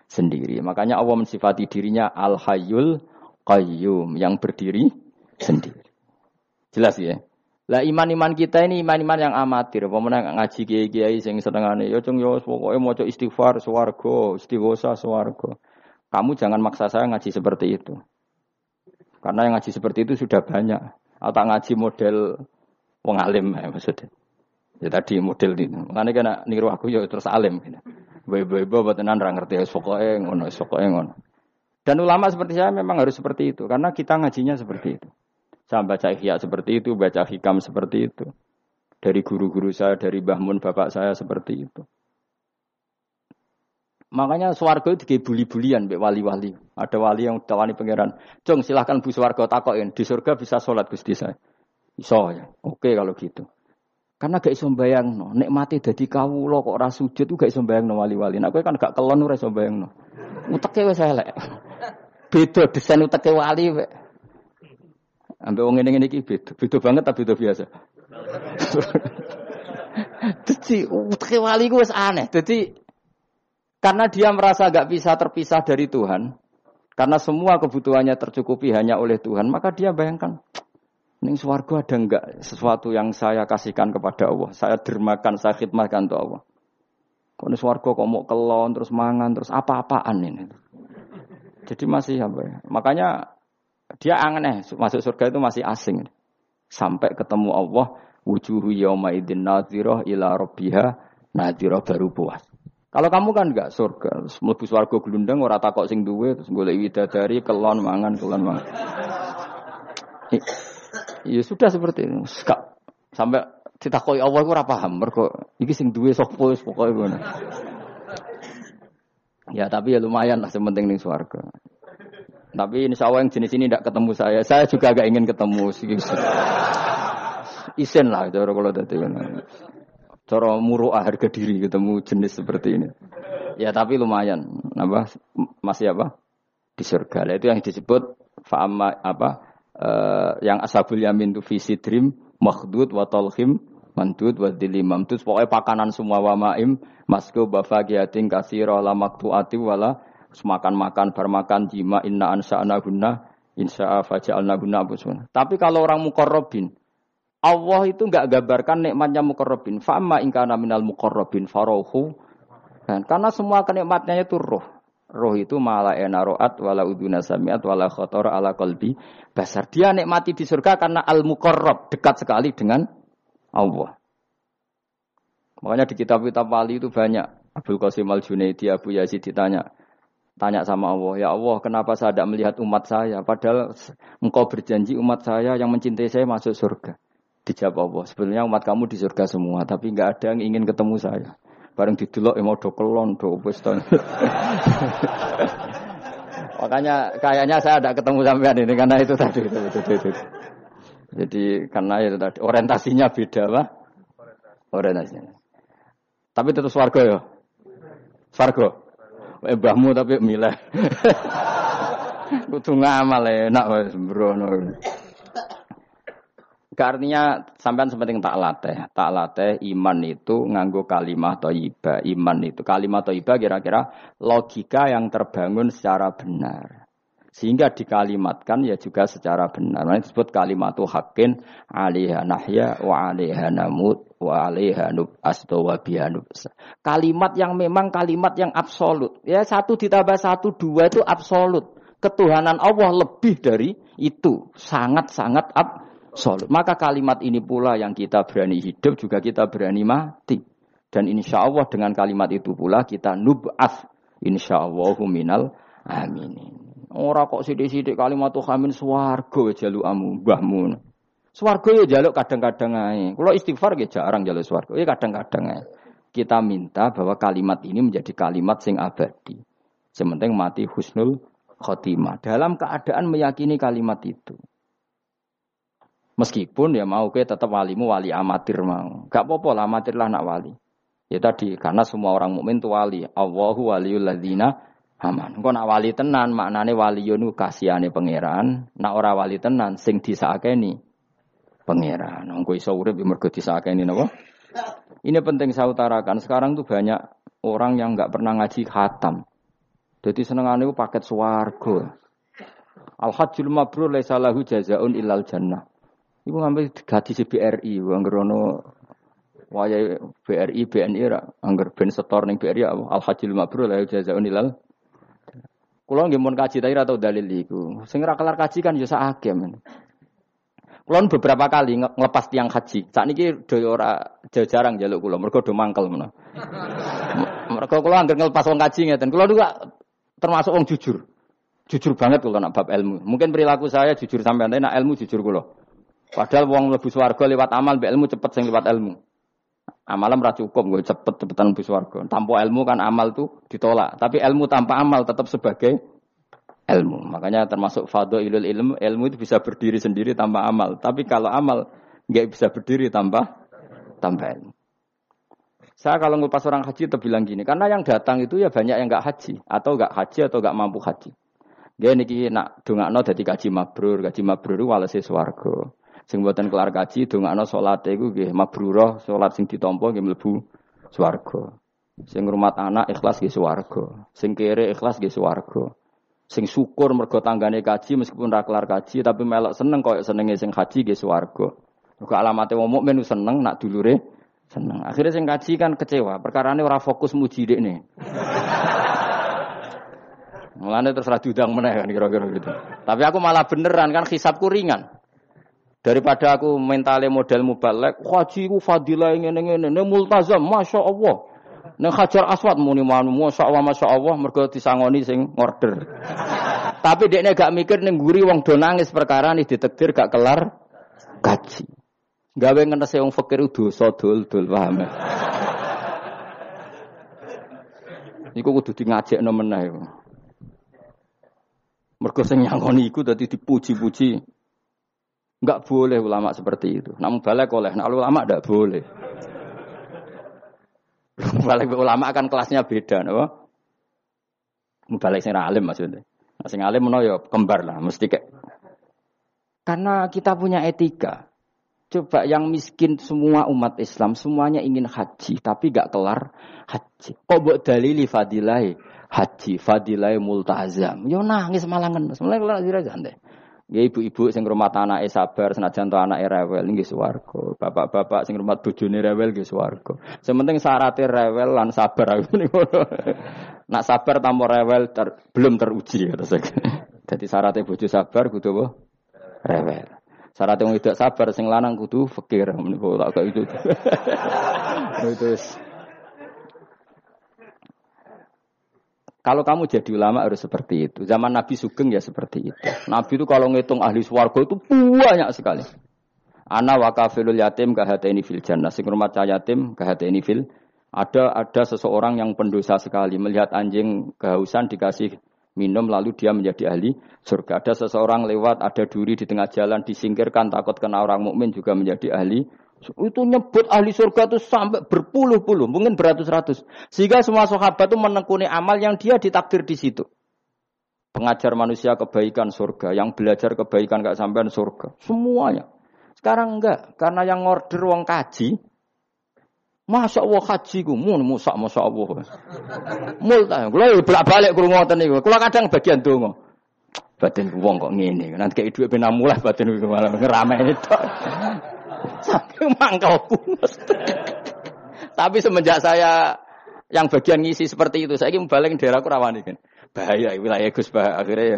sendiri. Makanya Allah mensifati dirinya al-hayyul qayyum yang berdiri sendiri. Jelas ya. Lah iman-iman kita ini iman-iman yang amatir. Pemenang ngaji kiai-kiai sing senengane ya cung yo pokoke maca istighfar swarga, istighosa swarga. Kamu jangan maksa saya ngaji seperti itu. Karena yang ngaji seperti itu sudah banyak. Atau ngaji model wong alim ya, maksudnya. Ya tadi model itu. Makanya kena niru aku ya terus alim. Bebo-bebo botenan ra ngerti pokoke ngono, pokoke ngono. Dan ulama seperti saya memang harus seperti itu karena kita ngajinya seperti itu. Saya baca ihya seperti itu, baca hikam seperti itu. Dari guru-guru saya, dari bahmun bapak saya seperti itu. Makanya swargo itu buli-bulian wali-wali. Ada wali yang tawani pangeran. Cung silahkan bu swargo takokin. Di surga bisa sholat gusti saya. Iso ya. Oke kalau gitu. Karena gak iso bayang no. Nikmati dadi kawula kok ora sujud gak iso bayang no wali-wali. Nah kowe kan gak kelon ora iso bayang no. Uteke wis elek. Beda desain uteke wali wek. Ambek wong ngene-ngene iki beda. Beda banget tapi beda biasa. Jadi uteke wali ku wis aneh. Jadi karena dia merasa gak bisa terpisah dari Tuhan, karena semua kebutuhannya tercukupi hanya oleh Tuhan, maka dia bayangkan, Ning swarga ada enggak sesuatu yang saya kasihkan kepada Allah? Saya dermakan, saya khidmatkan untuk Allah. Kau swarga kok mau kelon terus mangan terus apa-apaan ini? Jadi masih apa ya? Makanya dia aneh masuk surga itu masih asing. Sampai ketemu Allah wujuhu yauma idzin nadhirah ila rabbiha nadhirah baru puas. Kalau kamu kan enggak surga, mlebu swarga glundang ora takok sing duwe terus golek widadari kelon mangan kelon mangan. Ya sudah seperti itu. Sampai ditakoki Allah ora paham mergo iki sing duwe sapa wis pokoke ngono. Ya tapi ya lumayan lah sementing ning swarga. Tapi insya Allah yang jenis ini tidak ketemu saya. Saya juga agak ingin ketemu. Isen lah cara kalau tadi. Cara muruah harga diri ketemu jenis seperti ini. Ya tapi lumayan. Apa masih apa? Di surga. Itu yang disebut fa'ama apa? Uh, yang ashabul yamin itu visi dream makhdud wa talhim mandud wa dilimam. Itu pokoknya pakanan semua wa ma'im masku bafagiyatin kasira la maktuati wala semakan-makan bermakan jima inna ansa'na guna insya faja'alna guna Tapi kalau orang mukorrobin, Allah itu enggak gambarkan nikmatnya mukorrobin. Fa'amma ingkana minal mukorrobin farohu. Kan? Karena semua kenikmatnya itu roh. Roh itu malah enaroat wala uduna samiat wala khotor ala kolbi basar. Dia nikmati di surga karena al mukorrob dekat sekali dengan Allah. Makanya di kitab-kitab wali itu banyak. Abdul Qasim al Junaidi, Abu Yazid ditanya, Tanya sama Allah, ya Allah kenapa saya tidak melihat umat saya? Padahal engkau berjanji umat saya yang mencintai saya masuk surga. Dijawab Allah, sebenarnya umat kamu di surga semua, tapi nggak ada yang ingin ketemu saya. Bareng didelok mau do kelon, do Makanya kayaknya saya tidak ketemu sampean ini karena itu tadi. Itu, itu, itu, itu. Jadi karena itu tadi orientasinya beda, Pak. Orientasinya. Tapi tetap swarga ya. Swarga. Eh mbahmu tapi milih. Kudu ngamal enak wis sembrono. Artinya sampean sepenting tak latih, tak latih iman itu nganggo kalimat thayyibah. Iman itu kalimat thayyibah kira-kira logika yang terbangun secara benar. Sehingga dikalimatkan ya juga secara benar. Nah, disebut kalimat hakin alaiha nahya wa alaiha namut wa alaiha nub wa bihanub. Kalimat yang memang kalimat yang absolut. Ya satu ditambah satu dua itu absolut. Ketuhanan Allah lebih dari itu. Sangat-sangat absolut. Maka kalimat ini pula yang kita berani hidup juga kita berani mati. Dan insya Allah dengan kalimat itu pula kita nub'af. Insya Allah minal aminin. Ora kok sithik-sithik kalimat hamin swarga jalukamu mbahmu. Swarga ya jaluk kadang-kadang ae. Kalau istighfar ya jarang jaluk swarga, ya kadang-kadang ae. Kita minta bahwa kalimat ini menjadi kalimat sing abadi. Sementing mati husnul khotimah. Dalam keadaan meyakini kalimat itu. Meskipun ya mau ke tetap walimu wali amatir mau. Gak apa-apa lah amatir lah nak wali. Ya tadi karena semua orang mukmin itu wali. Allahu waliul ladzina aman. Engko nak wali tenan maknane wali yo kasihane pangeran, nak ora wali tenan sing disakeni pangeran. Engko iso urip mergo disakeni napa? Ini penting saya utarakan. Sekarang tuh banyak orang yang nggak pernah ngaji khatam. Jadi senengane itu paket swarga. Al hajjul mabrur laisa lahu jazaun ilal jannah. Ibu ngambil gaji si BRI, anggerono waya BRI, BNI ra, angger ben setor ning BRI al hajjul mabrur lahu jazaun ilal Kulo nggih mun kaji tapi atau dalil iku. Sing ora kelar kaji kan ya sakake men. Kulo beberapa kali ngelepas tiang haji. Sakniki do ora jarang jaluk kulo, mergo do mangkel menawa. mergo kulo anggere ngelepas wong kaji ngeten. Kulo juga termasuk wong jujur. Jujur banget kulo nak bab ilmu. Mungkin perilaku saya jujur sampai nanti nak ilmu jujur kulo. Padahal wong mlebu swarga lewat amal, mbek ilmu cepet sing lewat ilmu. Amalan ra cukup gue cepet cepetan bus warga. Tanpa ilmu kan amal tuh ditolak. Tapi ilmu tanpa amal tetap sebagai ilmu. Makanya termasuk fado ilul ilmu, ilmu itu bisa berdiri sendiri tanpa amal. Tapi kalau amal nggak bisa berdiri tanpa tanpa ilmu. Saya kalau ngupas orang haji itu bilang gini, karena yang datang itu ya banyak yang nggak haji atau nggak haji atau nggak mampu haji. Dia niki nak no jadi kaji mabrur, kaji mabrur walase swarga. Sing buatan kelar kaji dongakno salate iku nggih mabrurah, salat sing ditampa nggih mlebu swarga. Sing ngrumat anak ikhlas nggih swarga. Sing kere ikhlas nggih swarga. Sing syukur mergo tanggane kaji meskipun ra kelar kaji tapi melok seneng koyo senenge sing haji nggih swarga. Mergo alamate wong mukmin seneng nak dulure seneng. Akhirnya sing kaji kan kecewa, perkara ini ora fokus muji nih. Mulane terus ra diundang meneh kan kira-kira gitu. Tapi aku malah beneran kan hisabku ringan. Daripada aku mentale model mubalek, haji ku fadilah ngene ngene, ne multazam, masya Allah. Nek Hajar Aswad muni manu masyaallah masyaallah mergo disangoni sing order. Tapi dekne gak mikir ning guri wong do nangis perkara nih ditekdir gak kelar kaji. Gawe ngenese wong fakir dosa dul-dul paham. Ya? Iku kudu di ngajekno meneh. Mergo sing nyangoni iku dadi dipuji-puji. Enggak boleh ulama seperti itu. Namun balik oleh, nah ulama enggak boleh. Balik ulama kan kelasnya beda, napa? Balik sing alim maksudnya. Nah, sing alim menawa ya kembar lah, mesti kayak karena kita punya etika. Coba yang miskin semua umat Islam semuanya ingin haji tapi gak kelar haji. Kok buat dalili fadilai haji fadilai multazam. Yo nangis malah ngenes. Mulai kelar deh. Ya ibu-ibu sing rumah tanah sabar senajan to anake rewel nggih swarga. Bapak-bapak sing rumah bojone rewel nggih swarga. Sementing syaratnya rewel lan sabar aku Nak sabar tanpa rewel ter, belum teruji kata saya. Jadi syaratnya bojo sabar kudu apa? Rewel. Syaratnya wong sabar sing lanang kudu fakir. Menika tak itu. Itu Kalau kamu jadi ulama harus seperti itu. Zaman Nabi Sugeng ya seperti itu. Nabi itu kalau ngitung ahli swargo itu banyak sekali. Ana wa kafilul yatim ini fil jannah. Sing rumah yatim ini fil. Ada ada seseorang yang pendosa sekali melihat anjing kehausan dikasih minum lalu dia menjadi ahli surga. Ada seseorang lewat ada duri di tengah jalan disingkirkan takut kena orang mukmin juga menjadi ahli itu nyebut ahli surga itu sampai berpuluh-puluh, mungkin beratus-ratus. Sehingga semua sahabat itu menekuni amal yang dia ditakdir di situ. Pengajar manusia kebaikan surga, yang belajar kebaikan gak sampai surga. Semuanya. Sekarang enggak, karena yang order wong kaji, Masa Allah haji ku mun musak masa Allah. Multa, kula bolak-balik krungu ngoten niku. Kula kadang bagian donga. Batin wong kok ngene. Nanti kayak dhuwit ben mulai batin iku malah ngerame itu. Saking mangkalku. Tapi semenjak saya yang bagian ngisi seperti itu, saya ingin balik daerahku rawan kan. Bahaya wilayah Gus bah akhirnya ya.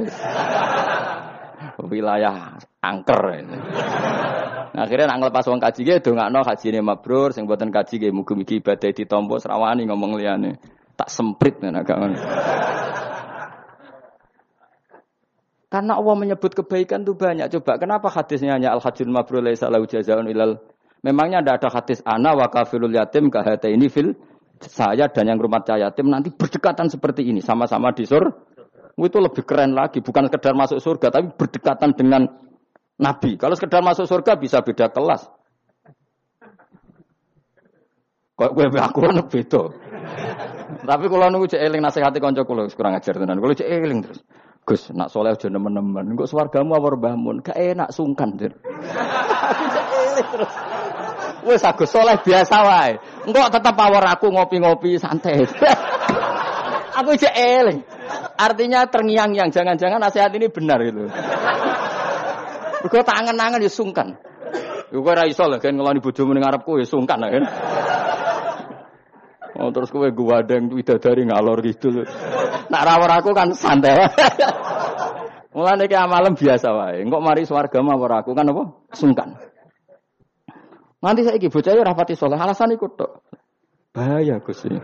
wilayah angker. Nah, akhirnya nak ngelepas wong kaji ge dongakno kajine mabrur sing buatan kaji ge mugi-mugi ibadah ditampa serawani ngomong liyane. Tak semprit nek gak ngono. Karena Allah menyebut kebaikan itu banyak. Coba kenapa hadisnya hanya al-hajjul mabrur laisa lahu jazaa'un ilal? Memangnya tidak ada hadis ana wa kafilul yatim kahata ini fil saya dan yang rumah yatim. Nanti berdekatan seperti ini sama-sama di sur itu lebih keren lagi. Bukan sekedar masuk surga tapi berdekatan dengan nabi. Kalau sekedar masuk surga bisa beda kelas. Kok gue aku beda tapi kalau nunggu cek eling nasihati konco kulo kurang ajar tenan. Kalau cek eling terus Gus, nak soleh aja nemen-nemen. Engko swargamu apa mbahmun? Gak enak sungkan, Dir. terus. Wes aku soleh biasa wae. Engko tetep power aku ngopi-ngopi santai. aku cek eling. Artinya terngiang-ngiang, jangan-jangan nasihat ini benar itu. Mergo tangan-tangan ya sungkan. Kok ora iso kan ngeloni bojomu ning ngarepku ya sungkan kan. Oh terus kowe guwadeng widadari ngalor gitu. Nak rawar aku kan santai. Mulane ki amalem biasa wae. Engko mari swarga mawar aku kan apa? Sungkan. Nanti saya bocah ya rapati soleh. Alasan ikut tok. Bahaya Gus ini.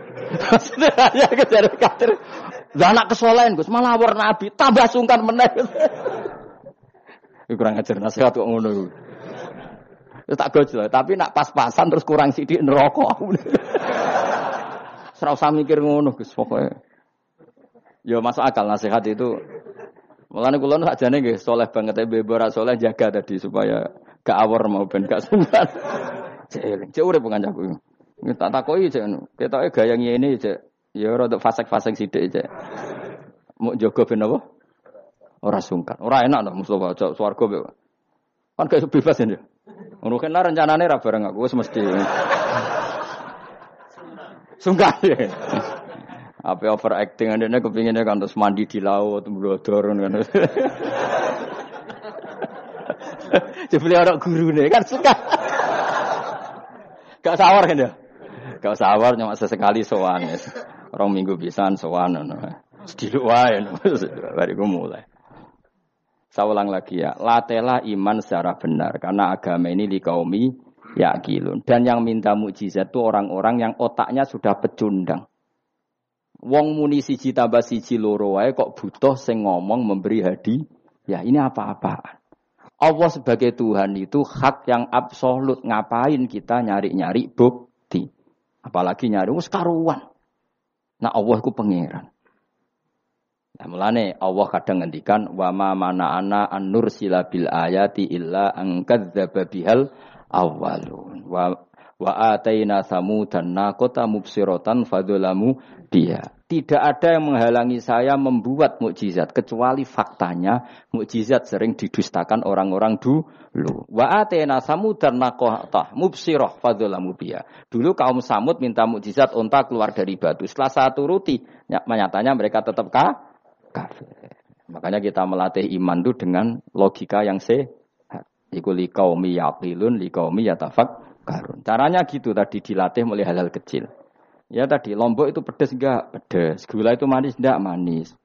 Bahaya kejar kader. Lah anak kesolehan Gus malah war nabi tambah sungkan meneh. kurang ajar nasihat kok ngono. Tak gojol, tapi nak pas-pasan terus kurang sidik neraka. Serau usah mikir ngono Gus pokoknya. Ya masuk akal nasihat itu. Mulane kula sakjane nggih soleh banget e ora soleh jaga tadi supaya gak awor mau ben gak sumbat. Cek cek urip kancaku. Tak takoki cek ketoke gaya ngene cek. Ya rada fasek-fasek sithik cek. Mau jaga ben apa? Ora sungkan. Ora enak to Mustafa cek swarga Kan gak bebas ya. Ngono kan rencanane ra bareng aku wis mesti. Sungkan ya. Apa overacting ane kepinginnya kan terus mandi di laut, blodor kan. Jadi orang guru nih kan suka. Gak sawar kan ya? Gak sawar cuma sesekali sowan ya. Orang minggu pisan sowan Sediluk wae bariku mulai. Saya ulang lagi ya, latela iman secara benar karena agama ini di kaumi yaqilun. Dan yang minta mukjizat itu orang-orang yang otaknya sudah pecundang. Wong muni siji tambah siji loro wae kok butuh sing ngomong memberi hadi. Ya ini apa-apaan. Allah sebagai Tuhan itu hak yang absolut. Ngapain kita nyari-nyari bukti? Apalagi nyari wis karuan. Nah Allah ku pangeran. Nah, mulane Allah kadang ngendikan wa ma mana ana an nursila bil ayati illa an kadzdzaba bihal awwalun. Wa wa ataina samudan naqata mubsiratan fadzalamu dia. Tidak ada yang menghalangi saya membuat mukjizat kecuali faktanya mukjizat sering didustakan orang-orang dulu. Wa atena samudan naqata mubsirah fadzalamu dia. Dulu kaum Samud minta mukjizat unta keluar dari batu. Setelah satu ruti, nyatanya mereka tetap kafir. Makanya kita melatih iman itu dengan logika yang sehat. Iku li qaumi yaqilun li qaumi yatafakkarun. Caranya gitu tadi dilatih mulai hal-hal kecil. Ya tadi lombok itu pedes enggak? Pedes. Gula itu manis enggak? Manis.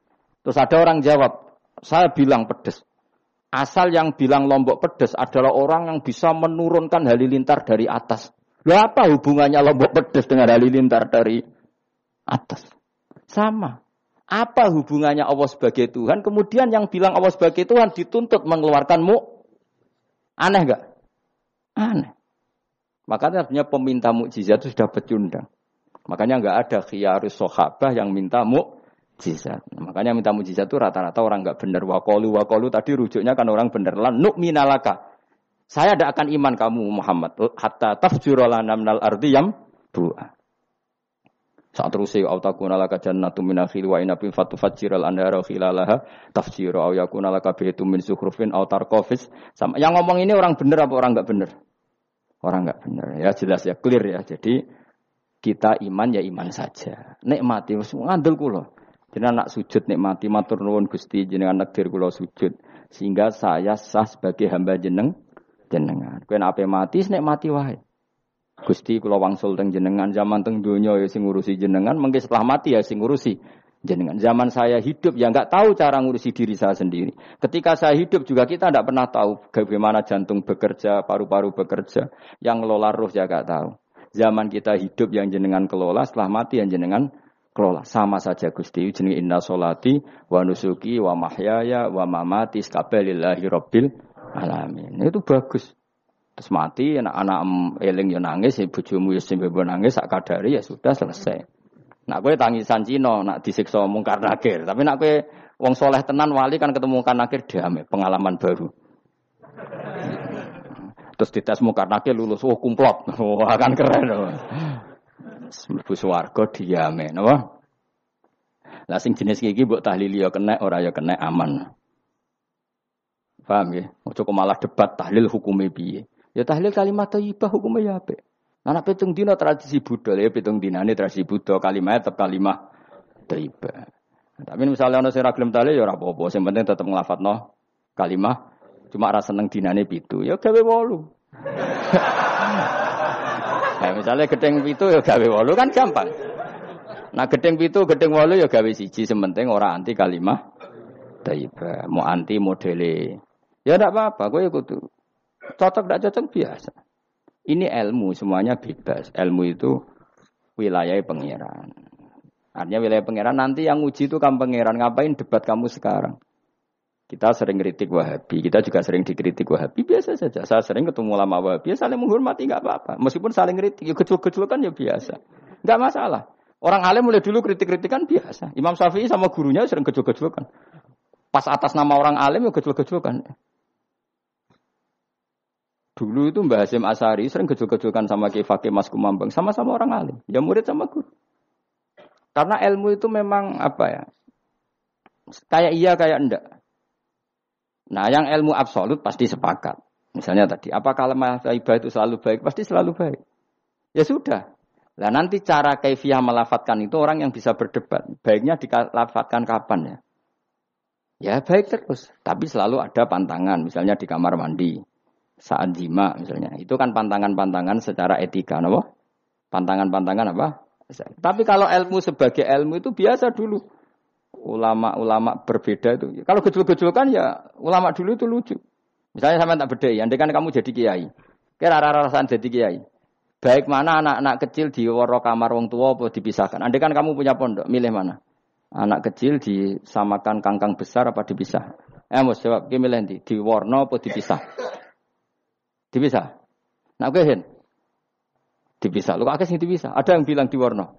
Terus ada orang jawab, saya bilang pedes. Asal yang bilang lombok pedes adalah orang yang bisa menurunkan halilintar dari atas. Lalu apa hubungannya lombok pedes dengan halilintar dari atas? Sama. Apa hubungannya Allah sebagai Tuhan? Kemudian yang bilang Allah sebagai Tuhan dituntut mengeluarkanmu. Aneh enggak? Aneh. Makanya artinya peminta mukjizat itu sudah pecundang. Makanya enggak ada khiyarus sohabah yang minta mukjizat. Makanya minta mukjizat itu rata-rata orang enggak benar. Wakolu wakolu tadi rujuknya kan orang benar. Lan minalaka. Saya tidak akan iman kamu Muhammad. Hatta tafjurolana minal ardiyam buah. Saat terus au takuna laka jannatu min akhil wa inabin fatufajjiral anhara khilalaha tafjira au yakuna laka baytun min sukhrufin au tarqafis. Sama yang ngomong ini orang benar apa orang enggak benar? Orang enggak benar. Ya jelas ya clear ya. Jadi kita iman ya iman saja. Nikmati wis ngandel kula. Jenengan nak sujud nikmati matur nuwun Gusti jenengan nekdir kula sujud sehingga saya sah sebagai hamba jeneng jenengan. Kowe nek mati nikmati wae. Gusti kula wangsul teng jenengan zaman teng donya ya sing ngurusi jenengan, mengke setelah mati ya sing ngurusi jenengan. Zaman saya hidup ya nggak tahu cara ngurusi diri saya sendiri. Ketika saya hidup juga kita tidak pernah tahu bagaimana jantung bekerja, paru-paru bekerja, yang ngelola roh ya nggak tahu. Zaman kita hidup yang jenengan kelola, setelah mati yang jenengan kelola. Sama saja Gusti jeneng inna solati wa nusuki wa mahyaya wa mamati rabbil alamin. Itu bagus. Terus mati, anak-anak eling ya nangis, ya bojomu ya sing nangis, sak kadari ya sudah selesai. Nak kowe tangisan Cina, nak disiksa mungkar nakir. Tapi nak kowe wong soleh tenan wali kan ketemu mungkar nakir damai, pengalaman baru. Terus dites mungkar nakir lulus, oh kumplot, wah kan keren. Oh. Mlebu swarga diame, napa? Lah sing jenis iki mbok tahlili ya kena, ora ya kena aman. Paham ya? Ojo malah debat tahlil hukumnya piye. Ya tahlil kalimat thayyibah hukumnya ya apik. Nah, pitung dina tradisi Buddha ya pitung ini tradisi Buddha kalimat tetap kalimat thayyibah. Tapi misalnya ono sing ra gelem tahlil ya ora apa-apa, sing penting tetep nglafadzno kalimat cuma rasa seneng dinane pitu ya gawe wolu. nah, misalnya gedeng pitu ya gawe wolu kan gampang. Nah gedeng pitu, gedeng wolu ya gawe siji, sementing ora anti kalimat thayyibah, mau anti modele. Ya ndak apa-apa, kowe kudu Cocok tidak cocok biasa. Ini ilmu semuanya bebas. Ilmu itu wilayah pangeran. Artinya wilayah pangeran nanti yang uji itu kamu pangeran. Ngapain debat kamu sekarang? Kita sering kritik Wahabi, kita juga sering dikritik Wahabi, biasa saja. Saya sering ketemu lama Wahabi, ya saling menghormati nggak apa-apa. Meskipun saling kritik, ya kecil-kecil kan ya biasa, nggak masalah. Orang alim mulai dulu kritik-kritikan biasa. Imam Syafi'i sama gurunya sering kecil-kecil kan. Pas atas nama orang alim ya kecil-kecil kan. Dulu itu Mbah Hasim Asari sering kecil-kecilkan sama Ki Fakih Mas Kumambang, sama-sama orang alim, ya murid sama guru. Karena ilmu itu memang apa ya? Kayak iya kayak enggak. Nah, yang ilmu absolut pasti sepakat. Misalnya tadi, apa kalimat taibah itu selalu baik? Pasti selalu baik. Ya sudah. Nah nanti cara kaifiah melafatkan itu orang yang bisa berdebat. Baiknya dilafatkan kapan ya? Ya baik terus. Tapi selalu ada pantangan. Misalnya di kamar mandi saat jima misalnya. Itu kan pantangan-pantangan secara etika, no? Pantangan-pantangan apa? Tapi kalau ilmu sebagai ilmu itu biasa dulu. Ulama-ulama berbeda itu. Kalau gejol-gejol kan ya ulama dulu itu lucu. Misalnya sama tak beda, andai kan kamu jadi kiai. Kira rasa jadi kiai. Baik mana anak-anak kecil di waro kamar wong tua apa dipisahkan. Andai kan kamu punya pondok, milih mana? Anak kecil disamakan kangkang besar apa dipisah? Eh, mau jawab, milih di di warno apa dipisah? Dipisah. Nah, oke hen. Dipisah. Lu kakek sing dipisah. Ada yang bilang di warno.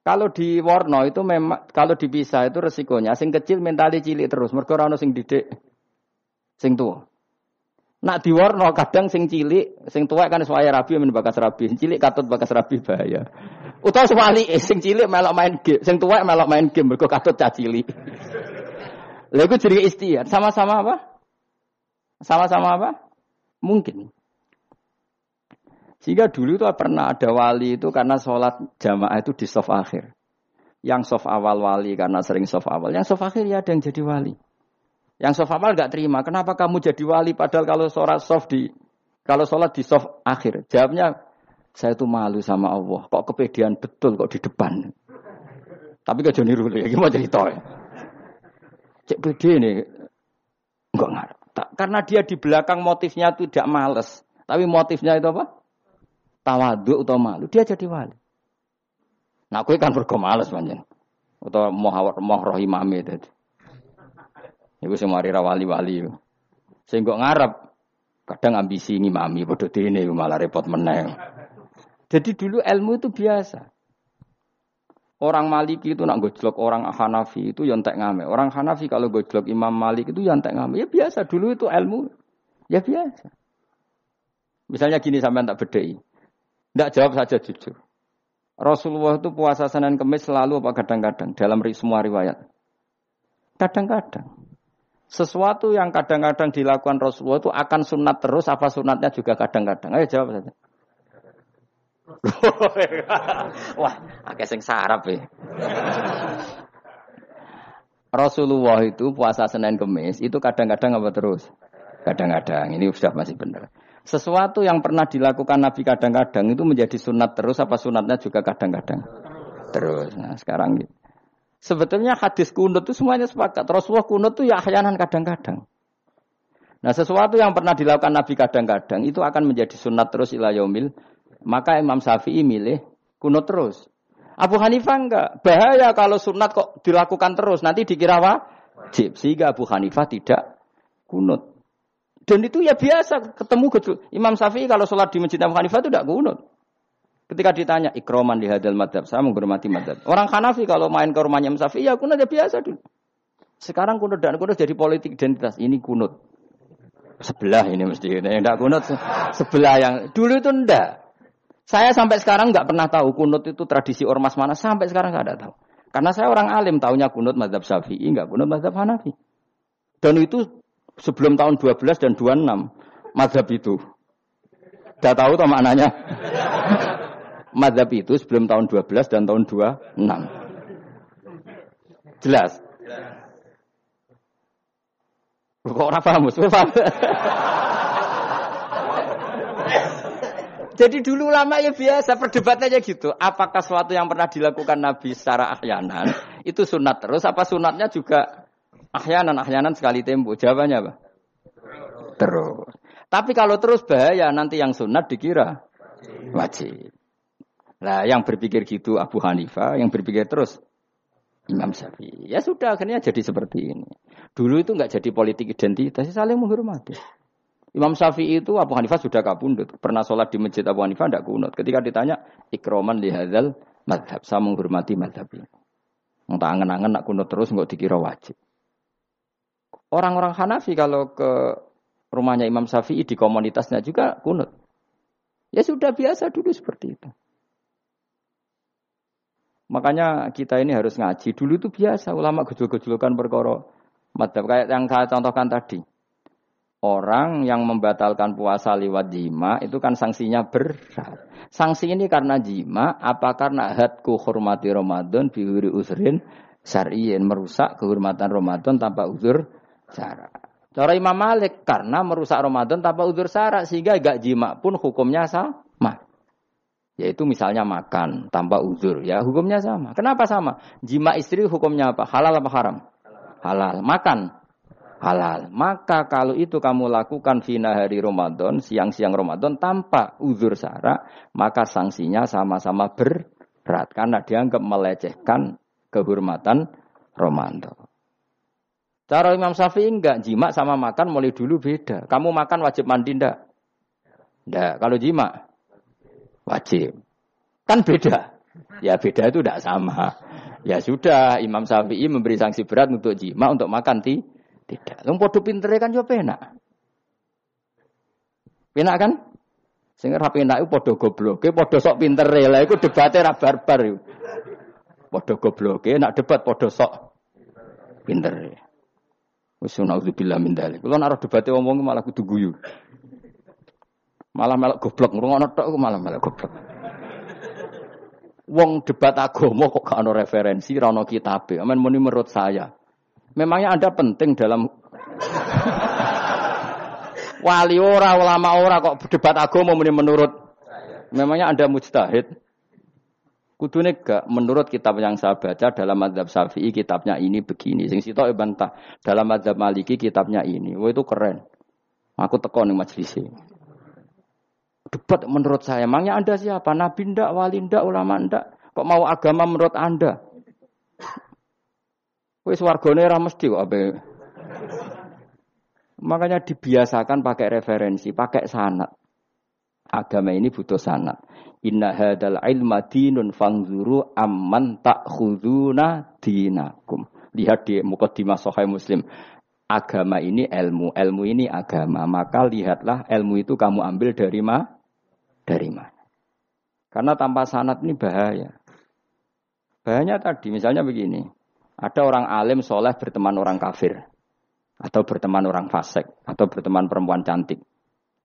Kalau di warno itu memang kalau dipisah itu resikonya sing kecil mentali cilik terus mergo ora sing didik sing tua. Nak diwarno kadang sing cilik, sing tua kan suaya rabi men bakas rabi, cilik katut bakas rabi bahaya. Utawa eh, sing cilik melok main game, sing tua melok main game mergo katut cah cilik. Lha iku jenenge istihad. Sama-sama apa? Sama-sama apa? Mungkin. Sehingga dulu itu pernah ada wali itu karena sholat jamaah itu di soft akhir. Yang soft awal wali karena sering soft awal. Yang soft akhir ya ada yang jadi wali. Yang soft awal nggak terima. Kenapa kamu jadi wali padahal kalau sholat soft di kalau sholat di soft akhir? Jawabnya saya tuh malu sama Allah. Kok kepedean betul kok di depan. Tapi jadi rule ya gimana cerita ya? Cek pede nih. Enggak ngarep. Karena dia di belakang motifnya itu tidak males. Tapi motifnya itu apa? Tawaduk atau malu. Dia jadi wali. Nah, aku kan bergo males panjang. Atau mau mau roh imame tadi. Sing mari wali-wali. Kok ngarep kadang ambisi ngimami padha dene malah repot meneng. Jadi dulu ilmu itu biasa. Orang Maliki itu nak gojlok orang Hanafi itu yang tak ngame. Orang Hanafi kalau gojlok Imam Malik itu yang tak ngame. Ya biasa dulu itu ilmu. Ya biasa. Misalnya gini sampai tak bedai. Tidak jawab saja jujur. Rasulullah itu puasa Senin Kemis selalu apa kadang-kadang dalam semua riwayat. Kadang-kadang. Sesuatu yang kadang-kadang dilakukan Rasulullah itu akan sunat terus, apa sunatnya juga kadang-kadang. Ayo jawab saja. Wah, agak sing sarap ya. Rasulullah itu puasa Senin Kemis itu kadang-kadang apa terus? Kadang-kadang. Ini sudah masih benar. Sesuatu yang pernah dilakukan Nabi kadang-kadang itu menjadi sunat terus apa sunatnya juga kadang-kadang? Terus. Nah, sekarang gitu. Sebetulnya hadis kunut itu semuanya sepakat. Rasulullah kunut itu ya ahyanan kadang-kadang. Nah sesuatu yang pernah dilakukan Nabi kadang-kadang itu akan menjadi sunat terus ila yaumil. Maka Imam Syafi'i milih kunut terus. Abu Hanifah enggak. Bahaya kalau sunat kok dilakukan terus. Nanti dikira wajib. Sehingga Abu Hanifah tidak kunut. Dan itu ya biasa ketemu gitu. Imam Syafi'i kalau sholat di masjid Abu Hanifah itu tidak kunut. Ketika ditanya ikroman di hadal madhab, saya menghormati madhab. Orang Hanafi kalau main ke rumahnya Musafi, ya kunut ya biasa dulu. Sekarang kunut dan kunut jadi politik identitas. Ini kunut. Sebelah ini mesti. Yang tidak kunut sebelah yang dulu itu ndak. Saya sampai sekarang nggak pernah tahu kunut itu tradisi ormas mana. Sampai sekarang nggak ada tahu. Karena saya orang alim, tahunya kunut madhab syafi'i, nggak kunut madhab Hanafi. Dan itu sebelum tahun 12 dan 26 madhab itu. Udah tahu toh maknanya? madhab itu sebelum tahun 12 dan tahun 26. Jelas? Kok orang paham? Jadi dulu lama ya biasa perdebatannya gitu. Apakah sesuatu yang pernah dilakukan Nabi secara ahyanan itu sunat terus? Apa sunatnya juga ahyanan ahyanan sekali tempo? Jawabannya apa? Terus. Tapi kalau terus bahaya nanti yang sunat dikira wajib. Nah, yang berpikir gitu Abu Hanifah, yang berpikir terus Imam Syafi'i. Ya sudah, akhirnya jadi seperti ini. Dulu itu nggak jadi politik identitas, saling menghormati. Imam Syafi'i itu Abu Hanifah sudah kabundut. Pernah sholat di masjid Abu Hanifah tidak kunut. Ketika ditanya, ikroman lihadzal madhab. Saya menghormati madhab ini. Entah angen-angen nak kunut terus nggak dikira wajib. Orang-orang Hanafi kalau ke rumahnya Imam Syafi'i di komunitasnya juga kunut. Ya sudah biasa dulu seperti itu. Makanya kita ini harus ngaji. Dulu itu biasa ulama gejol-gejolkan perkara madhab kayak yang saya contohkan tadi. Orang yang membatalkan puasa lewat jima itu kan sanksinya berat. Sanksi ini karena jima, apa karena hadku hormati Ramadan biwiri usrin syar'iyin merusak kehormatan Ramadan tanpa uzur cara. Cara Imam Malik karena merusak Ramadan tanpa uzur syarat sehingga gak jima pun hukumnya sama. Yaitu misalnya makan tanpa uzur, ya hukumnya sama. Kenapa sama? Jima istri hukumnya apa? Halal apa haram? Halal. Makan halal. Maka kalau itu kamu lakukan fina hari Ramadan, siang-siang Ramadan tanpa uzur sara, maka sanksinya sama-sama berat karena dianggap melecehkan kehormatan Ramadan. Cara Imam Syafi'i enggak jima sama makan mulai dulu beda. Kamu makan wajib mandi enggak? Enggak. Kalau jima wajib. Kan beda. Ya beda itu enggak sama. Ya sudah, Imam Syafi'i memberi sanksi berat untuk jima, untuk makan ti tidak. Lu podo pintere kan yo penak. Penak kan? Sing ora penak iku padha gobloke, padha sok pintere. Lah iku debate ra barbar iku. Padha gobloke, nak debat padha sok pintere. Wis naudzubillah min dzalik. Kulo nek debate wong malah kudu guyu. Malah melok goblok, ngrungokno tok malah melok goblok. Wong debat agama kok gak ono referensi, ra ono kitabe. Amen muni menurut saya. Memangnya Anda penting dalam wali ora, ulama ora kok debat agama menurut Memangnya Anda mujtahid? Kudune gak menurut kitab yang saya baca dalam mazhab Syafi'i kitabnya ini begini. Sing sitok bantah dalam mazhab Maliki kitabnya ini. Wah itu keren. Aku teko ning majelis Debat menurut saya. Emangnya Anda siapa? Nabi ndak, wali ndak, ulama ndak? Kok mau agama menurut Anda? Wis wargane ora mesti kok ape. Makanya dibiasakan pakai referensi, pakai sanat. Agama ini butuh sanat. Inna hadal ilma dinun fangzuru amman ta'khuduna dinakum. Lihat di mukaddimah sahih Muslim. Agama ini ilmu, ilmu ini agama. Maka lihatlah ilmu itu kamu ambil dari ma? Dari mana? Karena tanpa sanat ini bahaya. Bahayanya tadi, misalnya begini. Ada orang alim soleh berteman orang kafir. Atau berteman orang fasik. Atau berteman perempuan cantik.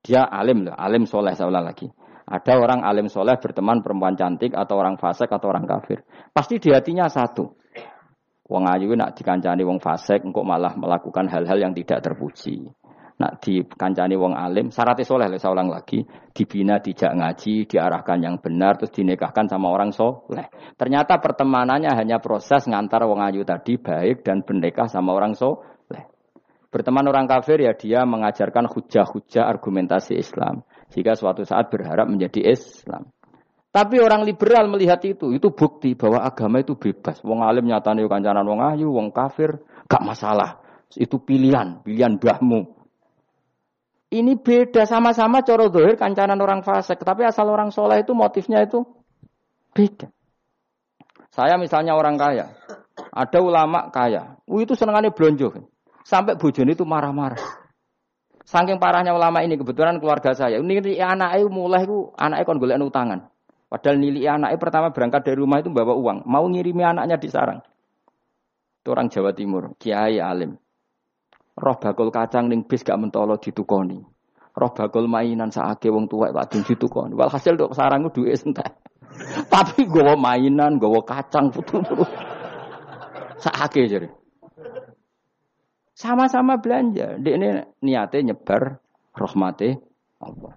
Dia alim loh, alim soleh saya lagi. Ada orang alim soleh berteman perempuan cantik atau orang fasik atau orang kafir. Pasti di hatinya satu. Wong ayu nak dikancani wong fasik, engkau malah melakukan hal-hal yang tidak terpuji nak dikancani wong alim, syaratnya soleh, saya ulang lagi, dibina, dijak ngaji, diarahkan yang benar, terus dinikahkan sama orang soleh. Ternyata pertemanannya hanya proses ngantar wong ayu tadi baik dan berdekah sama orang soleh. Berteman orang kafir ya dia mengajarkan hujah-hujah argumentasi Islam. Jika suatu saat berharap menjadi Islam. Tapi orang liberal melihat itu, itu bukti bahwa agama itu bebas. Wong alim nyatanya kancanan wong ayu, wong kafir, gak masalah. Itu pilihan, pilihan bahmu. Ini beda sama-sama coro dohir kancanan orang fasik. Tapi asal orang soleh itu motifnya itu beda. Saya misalnya orang kaya. Ada ulama kaya. Uh, itu senengannya belonjo. Sampai bojone itu marah-marah. Saking parahnya ulama ini kebetulan keluarga saya. Ini anak itu mulai itu anaknya kon golek utangan. Padahal nili anaknya pertama berangkat dari rumah itu bawa uang. Mau ngirimi anaknya di sarang. Itu orang Jawa Timur. Kiai alim. Roh bakul kacang ning bis gak mentolo ditukoni. Roh bakul mainan saake wong tuwek wadon ditukoni. Walhasil dok sarang duwe entek. Tapi gowo mainan, gowo kacang putu-putu. Saake jadi. Sama-sama belanja. Di ini niatnya nyebar rahmati Allah.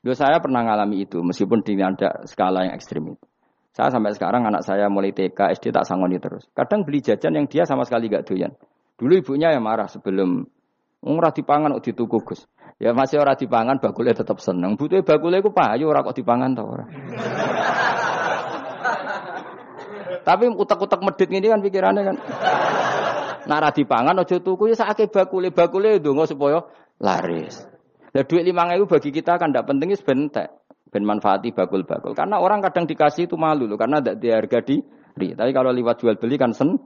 Dulu saya pernah ngalami itu, meskipun ada skala yang ekstrim itu. Saya sampai sekarang anak saya mulai TK, SD tak sangoni terus. Kadang beli jajan yang dia sama sekali gak doyan. Dulu ibunya yang marah sebelum ora dipangan kok dituku Gus. Ya masih ora dipangan bakule tetap seneng. Butuhe bakule iku payu ora kok dipangan ta ora. Tapi utak-utak medit ini kan pikirannya kan. Nara dipangan aja tuku ya sakake bakule bakule ndonga supaya laris. Lah duit 5000 bagi kita kan ndak penting wis bentek. Ben manfaati bakul-bakul. Karena orang kadang dikasih itu malu loh karena tidak diharga diri. Tapi kalau lewat jual beli kan seneng.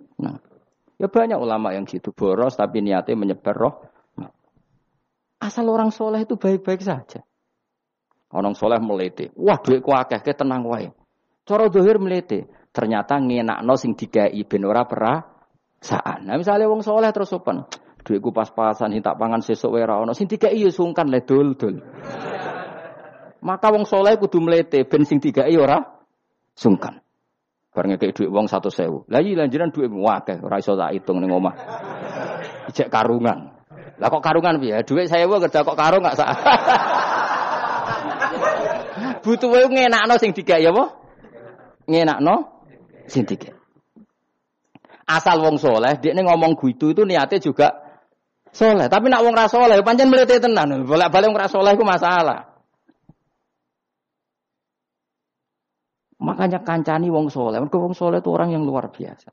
Ya banyak ulama yang gitu boros tapi niatnya menyebar roh. Asal orang soleh itu baik-baik saja. Orang soleh melete. Wah duit akeh ke tenang wae. Coro dohir melete. Ternyata no sing digai ben ora perasaan. Nah misalnya wong soleh terus sopan. Duitku pas-pasan tak pangan sesuk wae ono sing digai ya sungkan le dul-dul. Maka wong soleh kudu melete ben sing digai ora sungkan. Kayak duit uang satu sewu. Lagi iya lanjutan duit wakeh, ora iso tak hitung ning omah. Ijek karungan. Lah kok karungan piye? Saya kerja kok karung gak sak. Butuh wae ngenakno sing digawe ya apa? Ngenakno sing digawe. Asal wong soleh, dia ngomong gitu itu niatnya juga soleh. Tapi nak wong ra soleh, pancen melete tenan. Bolak-balik wong ra soleh iku masalah. Makanya kancani wong soleh. Mereka wong soleh itu orang yang luar biasa.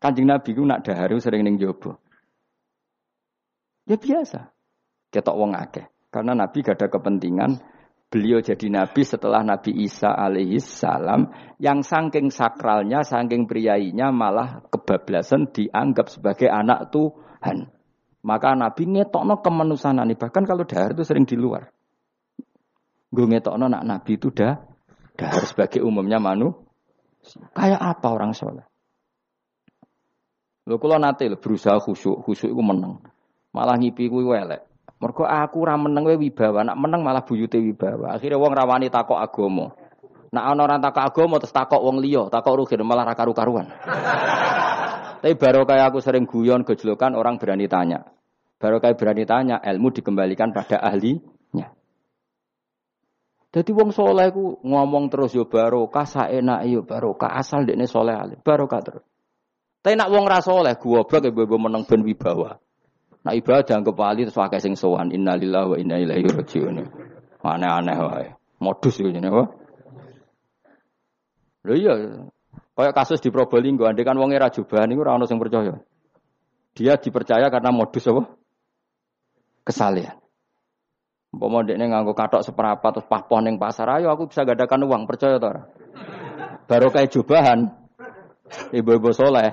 Kanjeng Nabi ku nak daharu sering ning jobo. Ya biasa. Ketok wong akeh. Karena Nabi gak ada kepentingan beliau jadi nabi setelah Nabi Isa alaihi salam yang saking sakralnya, saking priainya malah kebablasan dianggap sebagai anak Tuhan. Maka Nabi ngetokno kemanusiaan bahkan kalau dahar itu sering di luar. Gue ngetokno nak Nabi itu dah dahar sebagai umumnya manu. Kayak apa orang soleh? Lho kula nate berusaha khusyuk, khusyuk iku menang. Malah ngipi kuwi elek. Mergo aku ora meneng wae wibawa, nak meneng malah buyute wibawa. Akhirnya wong rawani takok agama. Nak ana orang takok agama terus takok wong liya, takok rugi malah ra karu-karuan. Tapi baru kayak aku sering guyon gejlokan orang berani tanya. Baru kayak berani tanya, ilmu dikembalikan pada ahlinya. Jadi wong soleh ku ngomong terus yo barokah saenak yo barokah asal dekne soleh alim barokah terus. Tapi nak wong ra soleh goblok ya bebo meneng ben wibawa. Nah ibadah anggap wali terus pakai sing sowan innalillahi wa inna ilaihi rajiun. Aneh-aneh wae. Modus iki ngene wae. Lho iya, kayak kasus di Probolinggo, andai kan wong era jubahan niku ora ono sing percaya. Dia dipercaya karena modus apa? Kesalian. Umpama dekne nganggo katok seprapat terus pahpoh ning pasar, ayo aku bisa gadakan uang, percaya to Baru kayak jubahan, ibu-ibu soleh,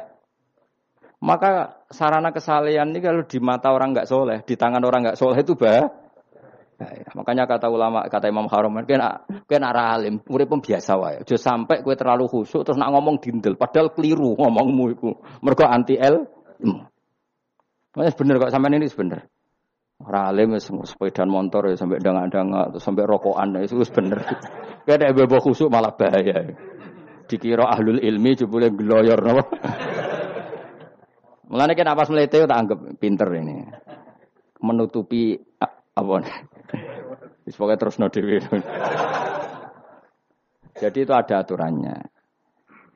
maka sarana kesalehan ini kalau di mata orang nggak soleh, di tangan orang nggak soleh itu bah. Makanya kata ulama, kata Imam Haram, kena kena alim, murid pun biasa wae. Aja sampai kue terlalu khusyuk terus nak ngomong dindel, padahal keliru ngomongmu itu. Mereka anti el. Mas bener kok sampai ini bener. Ora alim sepeda motor ya sampai dangak-dangak sampai rokokan itu bener. Kayak ada bebo khusuk malah bahaya. Dikira ahlul ilmi jebule gloyor napa. Mulane kan apa melete tak anggap pinter ini. Menutupi apa Wis terus no. Jadi itu ada aturannya.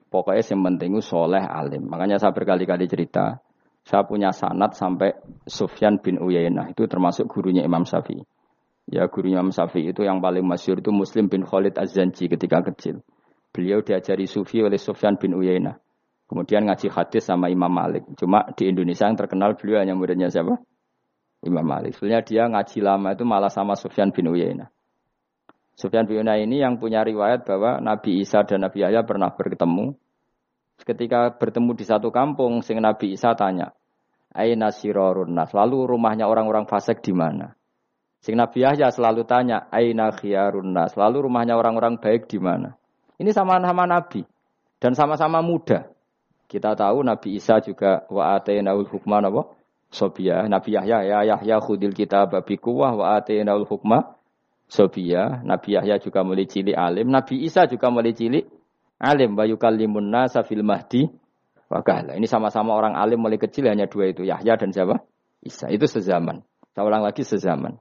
Pokoknya yang penting itu soleh alim. Makanya saya berkali-kali cerita, saya punya sanat sampai Sufyan bin Uyainah itu termasuk gurunya Imam Syafi'i. Ya gurunya Imam Syafi'i itu yang paling masyur itu Muslim bin Khalid Az-Zanji ketika kecil. Beliau diajari sufi oleh Sufyan bin Uyainah. Kemudian ngaji hadis sama Imam Malik. Cuma di Indonesia yang terkenal beliau hanya muridnya siapa? Imam Malik. Sebenarnya dia ngaji lama itu malah sama Sufyan bin Uyainah. Sufyan bin Uyainah ini yang punya riwayat bahwa Nabi Isa dan Nabi Yahya pernah bertemu. Ketika bertemu di satu kampung, sing Nabi Isa tanya, Aina sirorun nas. Lalu rumahnya orang-orang fasik di mana? Sing Nabi Yahya selalu tanya, Aina khiyarun nas. Lalu rumahnya orang-orang baik di mana? Ini sama-sama Nabi dan sama-sama muda. Kita tahu Nabi Isa juga wa atainaul hukma napa? Sobia. Nabi Yahya ya Yahya khudil kita babi kuwah wa atainaul hukma Sobia. Nabi Yahya juga mulai cilik alim. Nabi Isa juga mulai cilik alim. Wa yukallimun nasa fil mahdi Wakala. Ini sama-sama orang alim mulai kecil hanya dua itu. Yahya dan siapa? Isa. Itu sezaman. Saya ulang lagi sezaman.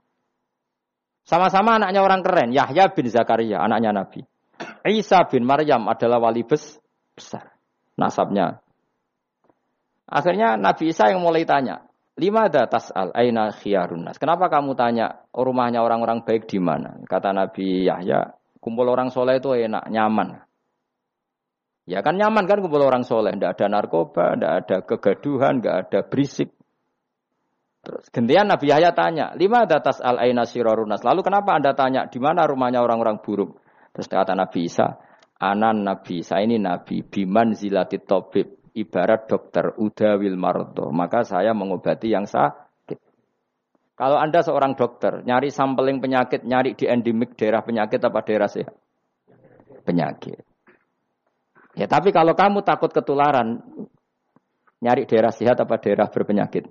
Sama-sama anaknya orang keren. Yahya bin Zakaria, anaknya Nabi. Isa bin Maryam adalah wali besar nasabnya. Akhirnya Nabi Isa yang mulai tanya, lima datas al aina khiarun nas. Kenapa kamu tanya rumahnya orang-orang baik di mana? Kata Nabi Yahya, kumpul orang soleh itu enak, nyaman. Ya kan nyaman kan kumpul orang soleh, tidak ada narkoba, tidak ada kegaduhan, tidak ada berisik. Terus gantian Nabi Yahya tanya, lima datas al aina nas. Lalu kenapa anda tanya di mana rumahnya orang-orang buruk? Terus kata Nabi Isa, anan nabi, saya ini nabi, biman zilati tobib, ibarat dokter, udawil marto. Maka saya mengobati yang sakit. Kalau anda seorang dokter, nyari sampling penyakit, nyari di endemik daerah penyakit apa daerah sehat? Penyakit. Ya tapi kalau kamu takut ketularan, nyari daerah sehat apa daerah berpenyakit?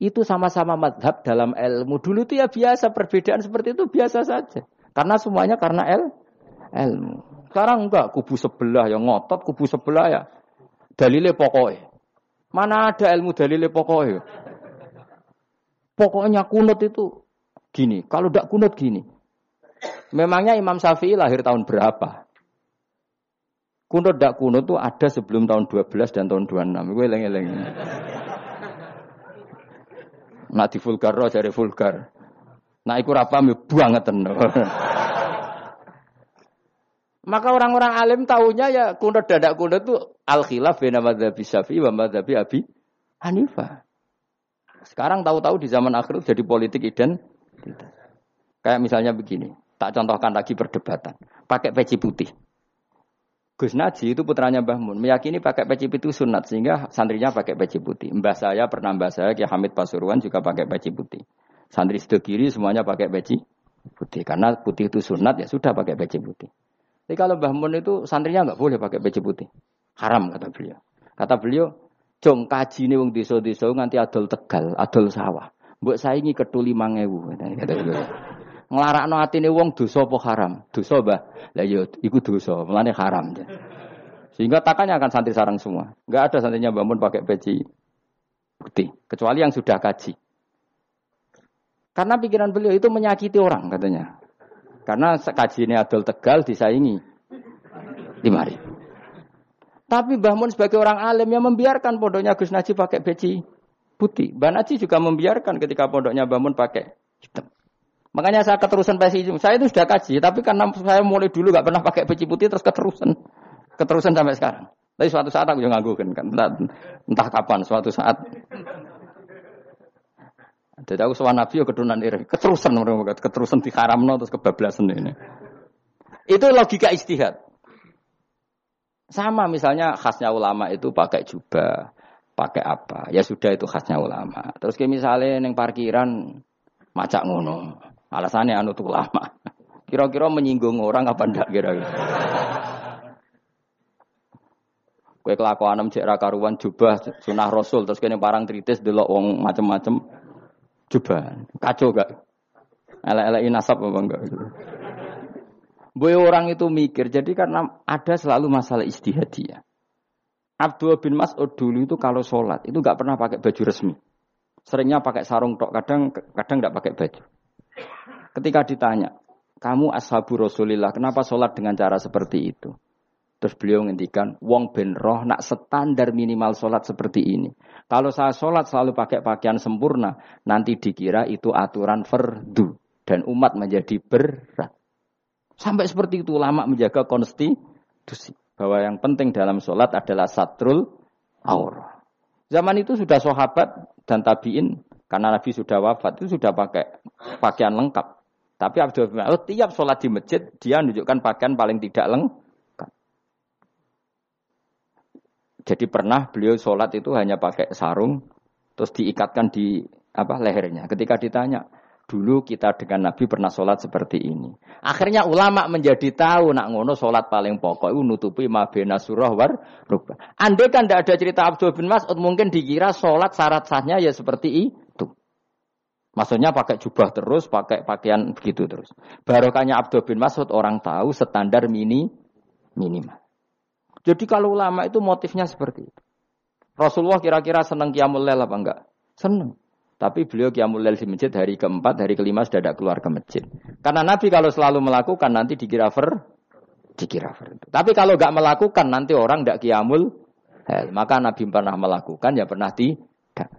Itu sama-sama madhab dalam ilmu. Dulu itu ya biasa, perbedaan seperti itu biasa saja. Karena semuanya karena el, ilmu. Sekarang enggak, kubu sebelah yang ngotot, kubu sebelah ya. Dalilnya pokoknya. Mana ada ilmu dalilnya pokoknya? Pokoknya kunut itu gini. Kalau tidak kunut gini. Memangnya Imam Syafi'i lahir tahun berapa? Kunut tidak kunut itu ada sebelum tahun 12 dan tahun 26. Gue eleng-eleng. Nak di vulgar roh jare vulgar. Nah iku ra paham ya banget Maka orang-orang alim tahunya ya kunut dadak kunut itu al khilaf bina madzhabi Syafi'i wa madzhabi Abi Hanifah. Sekarang tahu-tahu di zaman akhir jadi politik identitas. Kayak misalnya begini, tak contohkan lagi perdebatan. Pakai peci putih. Gus Naji itu putranya Mbah Mun, meyakini pakai peci putih sunat sehingga santrinya pakai peci putih. Mbah saya pernah mbah saya Ki Hamid Pasuruan juga pakai peci putih. Santri sebelah kiri semuanya pakai peci putih karena putih itu sunat ya sudah pakai peci putih. Tapi kalau Mbah Mun itu santrinya nggak boleh pakai peci putih. Haram kata beliau. Kata beliau, "Jong kaji ini wong desa-desa nganti adol Tegal, adol sawah. Mbok saingi ketuli 5000." Kata beliau nglarakno atine wong dosa apa haram? Dosa, Mbah. Lah ya iku dosa, mulane haram. Sehingga takannya akan santri sarang semua. Enggak ada santrinya bangun pakai peci putih, kecuali yang sudah kaji. Karena pikiran beliau itu menyakiti orang katanya. Karena kaji ini adol tegal disaingi lima ribu. Tapi Mbah Mun sebagai orang alim yang membiarkan pondoknya Gus Najib pakai peci putih. Mbah Najib juga membiarkan ketika pondoknya Mbah Mun pakai hitam. Makanya saya keterusan peci Saya itu sudah kaji, tapi karena saya mulai dulu nggak pernah pakai peci putih terus keterusan, keterusan sampai sekarang. Tapi suatu saat aku juga nganggu kan, entah, entah kapan suatu saat. Jadi aku soal Nabi ya keturunan iri, keterusan keterusan di no terus kebablasan ini. Itu logika istihad. Sama misalnya khasnya ulama itu pakai jubah, pakai apa? Ya sudah itu khasnya ulama. Terus kayak misalnya neng parkiran macak ngono. Alasannya anu tuh lama. Kira-kira menyinggung orang apa ndak kira-kira. Kue kelakuan cek karuan jubah sunah rasul terus kene parang tritis delok wong macem-macem jubah kacau gak? Elek-elek nasab apa enggak? Boy orang itu mikir jadi karena ada selalu masalah istihadiyah. Abdul bin Mas'ud dulu itu kalau sholat itu nggak pernah pakai baju resmi. Seringnya pakai sarung tok, kadang kadang nggak pakai baju. Ketika ditanya, kamu ashabu Rasulillah, kenapa sholat dengan cara seperti itu? Terus beliau ngendikan, wong ben roh nak standar minimal sholat seperti ini. Kalau saya sholat selalu pakai pakaian sempurna, nanti dikira itu aturan fardu. Dan umat menjadi berat. Sampai seperti itu lama menjaga konstitusi. Bahwa yang penting dalam sholat adalah satrul aurah. Zaman itu sudah sahabat dan tabiin karena Nabi sudah wafat itu sudah pakai pakaian lengkap. Tapi Abdul bin Mas'ud tiap sholat di masjid dia menunjukkan pakaian paling tidak lengkap. Jadi pernah beliau sholat itu hanya pakai sarung terus diikatkan di apa lehernya. Ketika ditanya, dulu kita dengan Nabi pernah sholat seperti ini. Akhirnya ulama menjadi tahu nak ngono sholat paling pokok itu nutupi mabena surah war rubah. Andai kan tidak ada cerita Abdul bin Mas'ud mungkin dikira sholat syarat sahnya ya seperti itu. Maksudnya pakai jubah terus, pakai pakaian begitu terus. Barokahnya Abdul bin Mas'ud orang tahu standar mini minimal. Jadi kalau ulama itu motifnya seperti itu. Rasulullah kira-kira senang kiamul lel apa enggak? Senang. Tapi beliau kiamul lel di masjid hari keempat, hari kelima sudah tidak keluar ke masjid. Karena Nabi kalau selalu melakukan nanti dikira ver, dikira ver. Tapi kalau enggak melakukan nanti orang tidak kiamul. Maka Nabi pernah melakukan ya pernah tidak.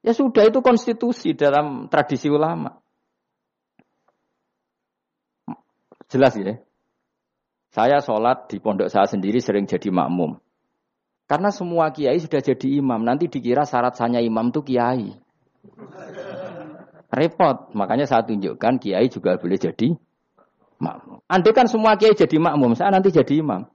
Ya sudah itu konstitusi dalam tradisi ulama. Jelas ya. Saya sholat di pondok saya sendiri sering jadi makmum. Karena semua kiai sudah jadi imam. Nanti dikira syarat saya imam itu kiai. Repot. Makanya saya tunjukkan kiai juga boleh jadi makmum. Andai kan semua kiai jadi makmum, saya nanti jadi imam.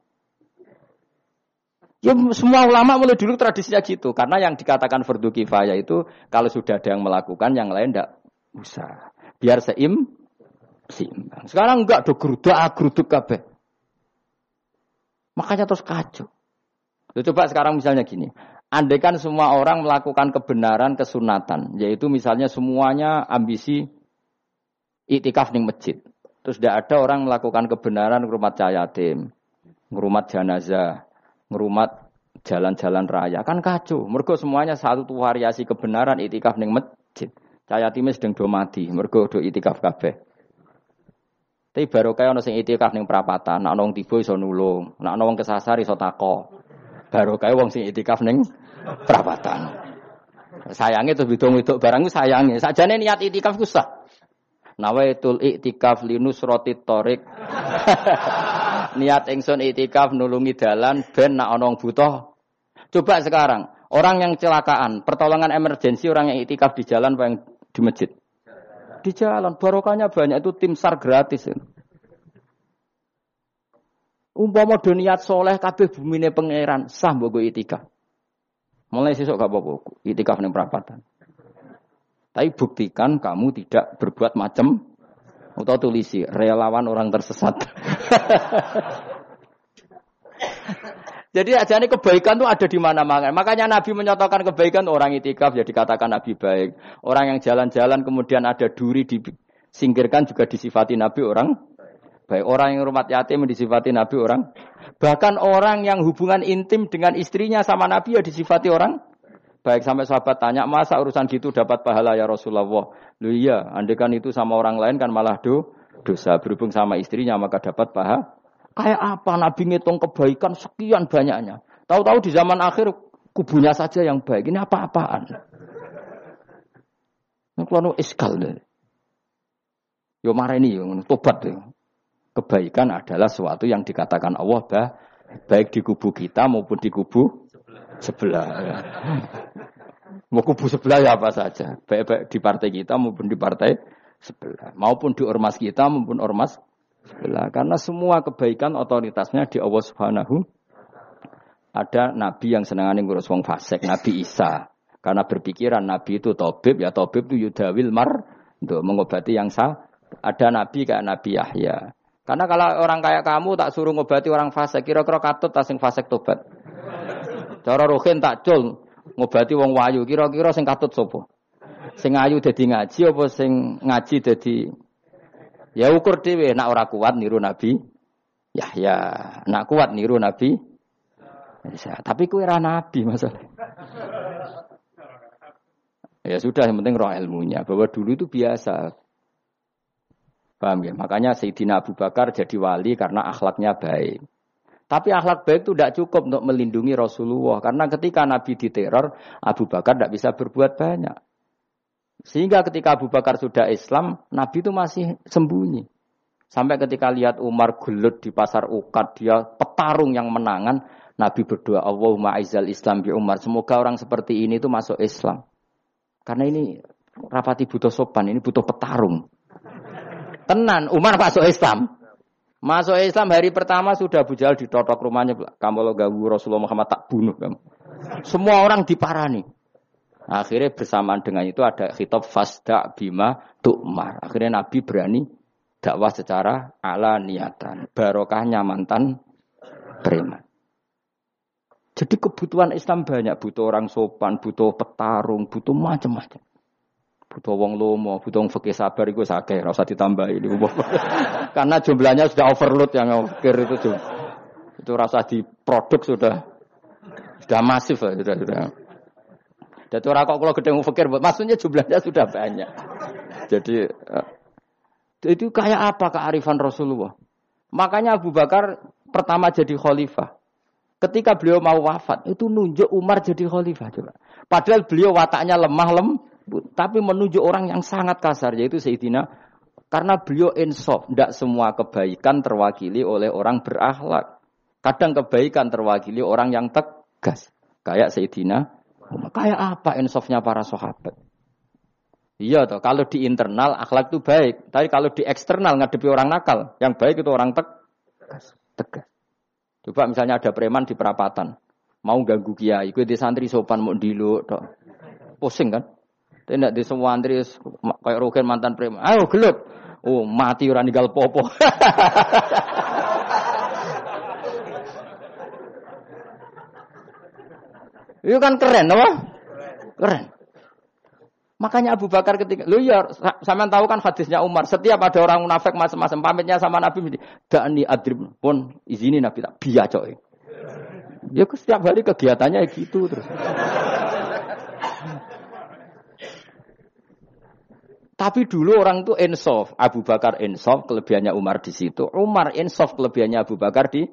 Ya semua ulama mulai dulu tradisinya gitu. Karena yang dikatakan fardu kifayah itu kalau sudah ada yang melakukan, yang lain tidak usah. Biar seim, seimbang. Sekarang enggak do geruduk ah geruduk kabeh. Makanya terus kacau. Loh, coba sekarang misalnya gini. Andai kan semua orang melakukan kebenaran kesunatan, yaitu misalnya semuanya ambisi itikaf di masjid. Terus tidak ada orang melakukan kebenaran rumah cayatim, rumah jenazah, ngerumat jalan-jalan raya kan kacau. Mergo semuanya satu variasi kebenaran itikaf ning masjid. Caya timis sedang do mati, mergo do itikaf kabeh. Tapi baru kaya ono sing itikaf ning perapatan, nak nong tiba iso nulung, nak nong kesasar iso tako. Baru kaya wong sing itikaf ning perapatan. Sayangnya tuh bidung itu barang sayangnya. Sajane niat itikaf ku sah. Nawaitul iktikaf linus roti torik. niat ingsun itikaf nulungi dalan ben nak onong butuh. Coba sekarang, orang yang celakaan, pertolongan emergensi orang yang itikaf di jalan apa yang di masjid? Di jalan, barokahnya banyak itu tim SAR gratis. Umpama do niat soleh kabeh bumine pangeran, sah mbok itikaf. Mulai sesuk gak apa-apa, itikaf ning perapatan. Tapi buktikan kamu tidak berbuat macam atau tulisi relawan orang tersesat. Jadi aja ini kebaikan itu ada di mana-mana. Makanya Nabi menyatakan kebaikan orang itikaf ya dikatakan Nabi baik. Orang yang jalan-jalan kemudian ada duri disingkirkan juga disifati Nabi orang baik. Orang yang rumah yatim disifati Nabi orang Bahkan orang yang hubungan intim dengan istrinya sama Nabi ya disifati orang baik sampai sahabat tanya masa urusan gitu dapat pahala ya Rasulullah. Lu iya, andekan itu sama orang lain kan malah do dosa berhubung sama istrinya maka dapat pahala. Kayak apa Nabi ngitung kebaikan sekian banyaknya. Tahu-tahu di zaman akhir kubunya saja yang baik. Ini apa-apaan? Ini kalau iskal deh. Yo marah ini, yo tobat deh kebaikan adalah sesuatu yang dikatakan Allah bah, baik di kubu kita maupun di kubu sebelah. Ya. Mau kubu sebelah ya apa saja, baik, baik di partai kita maupun di partai sebelah, maupun di ormas kita maupun ormas sebelah. Karena semua kebaikan otoritasnya di Allah Subhanahu ada nabi yang senangane ngurus wong fasik, Nabi Isa. Karena berpikiran nabi itu tobib, ya tobib itu yudawil mar untuk mengobati yang sah. Ada nabi kayak Nabi Yahya. Karena kalau orang kayak kamu tak suruh ngobati orang fasik, kira-kira katut tak sing fasik tobat. Cara rohin tak cul ngobati wong wayu, kira-kira sing katut sopo. Sing ayu dadi ngaji apa sing ngaji dadi Ya ukur dhewe nak ora kuat niru Nabi Yahya, nak kuat niru Nabi ya, tapi kue ra nabi masalah. Ya sudah, yang penting roh ilmunya. Bahwa dulu itu biasa. Paham ya? Makanya Sayyidina Abu Bakar jadi wali karena akhlaknya baik. Tapi akhlak baik itu tidak cukup untuk melindungi Rasulullah. Karena ketika Nabi diteror, Abu Bakar tidak bisa berbuat banyak. Sehingga ketika Abu Bakar sudah Islam, Nabi itu masih sembunyi. Sampai ketika lihat Umar gelut di pasar Ukad, dia petarung yang menangan, Nabi berdoa, Allahumma aizal Islam bi Umar. Semoga orang seperti ini itu masuk Islam. Karena ini rapati butuh sopan, ini butuh petarung. Tenan, Umar masuk Islam. Masuk Islam hari pertama sudah Abu Jahal ditotok rumahnya. Kamu lo ganggu Rasulullah Muhammad tak bunuh kamu. Semua orang diparani. Akhirnya bersamaan dengan itu ada khitab fasda bima tu'mar. Akhirnya Nabi berani dakwah secara ala niatan. Barokahnya mantan preman. Jadi kebutuhan Islam banyak. Butuh orang sopan, butuh petarung, butuh macam-macam. Butuh wong lomo, butuh wong fakir sabar itu sakit, rasa ditambah ini. Karena jumlahnya sudah overload yang fakir itu tuh. Itu rasa di produk sudah sudah masif lah, sudah sudah. Jadi orang kok kalau gede fakir, maksudnya jumlahnya sudah banyak. Jadi eh, itu kayak apa kearifan Rasulullah? Makanya Abu Bakar pertama jadi khalifah. Ketika beliau mau wafat, itu nunjuk Umar jadi khalifah. Coba. Padahal beliau wataknya lemah lem, tapi menunjuk orang yang sangat kasar yaitu Sayyidina karena beliau insaf, tidak semua kebaikan terwakili oleh orang berakhlak. Kadang kebaikan terwakili orang yang tegas. Kayak Sayyidina Kayak apa insafnya para sahabat? Iya toh, kalau di internal akhlak itu baik, tapi kalau di eksternal ngadepi orang nakal, yang baik itu orang tegas. tegas. Coba misalnya ada preman di perapatan, mau ganggu kiai, gue di santri sopan mau dilu, pusing kan? Tidak di semua antri kayak roken mantan preman. Ayo gelut. Oh mati orang tinggal popo. Itu kan keren, apa? Keren. Makanya Abu Bakar ketika, lu ya, sama tahu kan hadisnya Umar. Setiap ada orang munafik macam-macam pamitnya sama Nabi, dani adrib pun izini Nabi tak biar coy. Ya setiap hari kegiatannya gitu terus. Tapi dulu orang itu insaf. Abu Bakar insaf, kelebihannya Umar di situ. Umar insaf, kelebihannya Abu Bakar di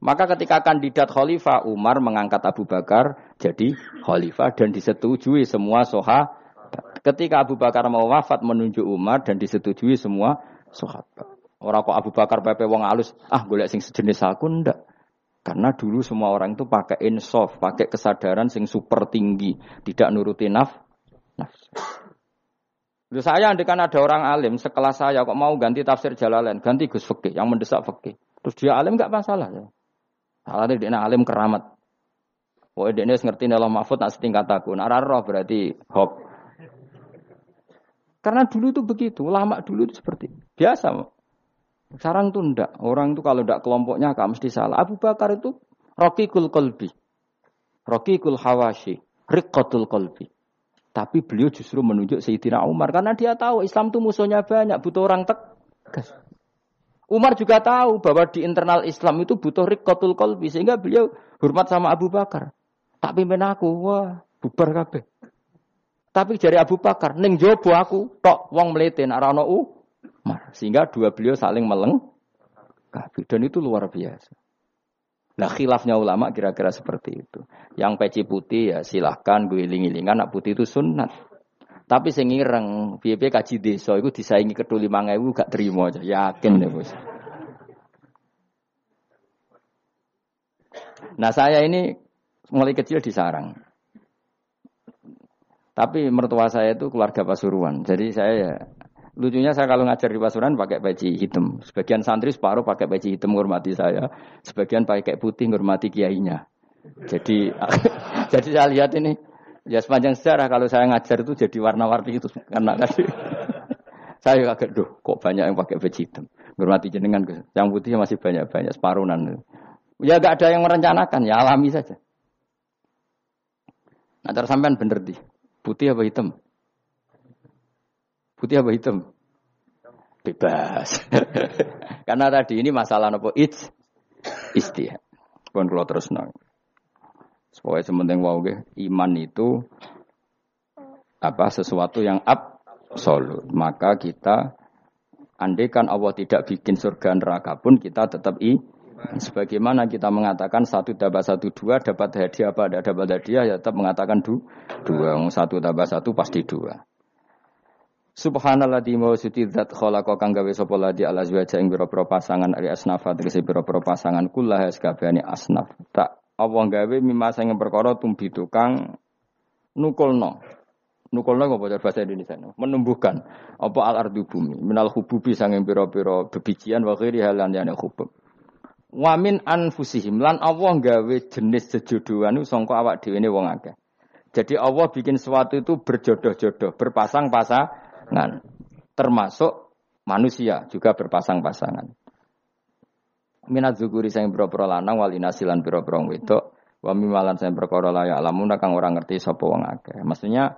Maka ketika kandidat khalifah Umar mengangkat Abu Bakar jadi khalifah dan disetujui semua soha. Ketika Abu Bakar mau wafat menunjuk Umar dan disetujui semua sahabat. Orang kok Abu Bakar pepe wong alus, ah golek sing sejenis aku ndak. Karena dulu semua orang itu pakai insaf, pakai kesadaran sing super tinggi, tidak nuruti naf, nafsu. Lalu saya andekan ada orang alim sekelas saya kok mau ganti tafsir Jalalain, ganti Gus Fikih yang mendesak Fikih. Terus dia alim nggak masalah ya. Salah dia alim keramat. Oh, dia ngerti dalam mahfud nak setingkat aku. Nah, roh berarti hop. Karena dulu itu begitu, lama dulu itu seperti biasa. Sekarang tuh ndak. Orang itu kalau ndak kelompoknya gak mesti salah. Abu Bakar itu rokikul kolbi. Rokikul hawashi. Rikotul kolbi. Tapi beliau justru menunjuk Sayyidina Umar karena dia tahu Islam itu musuhnya banyak, butuh orang tegas. Umar juga tahu bahwa di internal Islam itu butuh rikotul kolbi sehingga beliau hormat sama Abu Bakar. Tak pimpin aku, wah bubar kabeh. Tapi dari Abu Bakar, neng jobo aku, tok wong melete nak Umar. Sehingga dua beliau saling meleng, dan itu luar biasa. Nah khilafnya ulama kira-kira seperti itu. Yang peci putih ya silahkan gue iling-ilingan, nak putih itu sunat. Tapi sing ireng, piye kaji desa itu disaingi lima ewu gak terima aja, yakin deh bos. Nah saya ini mulai kecil di sarang. Tapi mertua saya itu keluarga Pasuruan. Jadi saya ya Lucunya saya kalau ngajar di Pasuruan pakai peci hitam. Sebagian santri separuh pakai peci hitam menghormati saya. Sebagian pakai putih menghormati kiainya. Jadi jadi saya lihat ini ya sepanjang sejarah kalau saya ngajar itu jadi warna-warni itu karena tadi saya kaget doh kok banyak yang pakai peci hitam. Menghormati jenengan yang putih masih banyak-banyak separuhan. Ya gak ada yang merencanakan, ya alami saja. Nah, sampean bener di putih apa hitam? Putih apa hitam? Bebas. Karena tadi ini masalah nopo it's istihad. Pun kalau terus nang. Supaya sementing wow iman itu apa sesuatu yang absolut. Maka kita andaikan Allah tidak bikin surga neraka pun kita tetap i Sebagaimana kita mengatakan satu tambah satu dua dapat hadiah apa ada dapat hadiah ya tetap mengatakan du, dua satu tambah satu pasti dua. Subhanallah di mau suci zat khalaqa kang gawe sapa ladi ala azwaja ing pira-pira pasangan ari asnaf tegese pira-pira pasangan kullah sakabehane asnaf. Tak Allah gawe mimma sing perkara tumbi tukang nukulno. Nukulno apa bahasa Indonesia? Menumbuhkan apa al ardu bumi minal hububi sanging pira-pira bebijian wa ghairi halan yana hubub. Wamin anfusihim lan Allah gawe jenis sejodohan sangka awak dhewe wong akeh. Jadi Allah bikin sesuatu itu berjodoh-jodoh, berpasang-pasang Termasuk manusia juga berpasang-pasangan. Minat zukuri sayang boro-boro lanang wal inasilan boro-boro wedok wa mimalan sayang perkara layak lamun kang orang ngerti sapa wong akeh. Maksudnya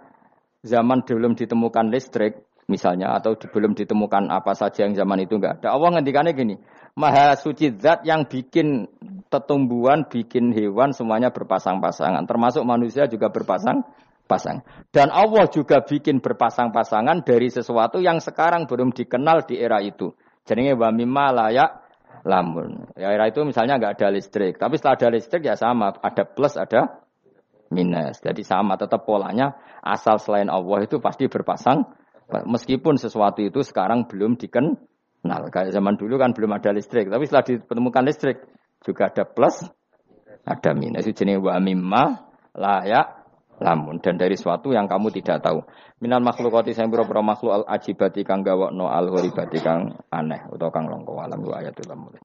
zaman belum ditemukan listrik misalnya atau belum ditemukan apa saja yang zaman itu enggak ada. Allah ngendikannya gini, Maha suci zat yang bikin tetumbuhan, bikin hewan semuanya berpasang-pasangan, termasuk manusia juga berpasang pasang. Dan Allah juga bikin berpasang-pasangan dari sesuatu yang sekarang belum dikenal di era itu. Jadi wa mimma layak lamun. Ya era itu misalnya nggak ada listrik, tapi setelah ada listrik ya sama, ada plus ada minus. Jadi sama tetap polanya asal selain Allah itu pasti berpasang meskipun sesuatu itu sekarang belum dikenal. Kayak zaman dulu kan belum ada listrik, tapi setelah ditemukan listrik juga ada plus ada minus. Itu jenis wa mimma layak lamun dan dari sesuatu yang kamu tidak tahu. Minal makhlukati sing pira-pira makhluk al ajibati kang gawakno al horibati kang aneh utawa kang langka alam ayatul mulai.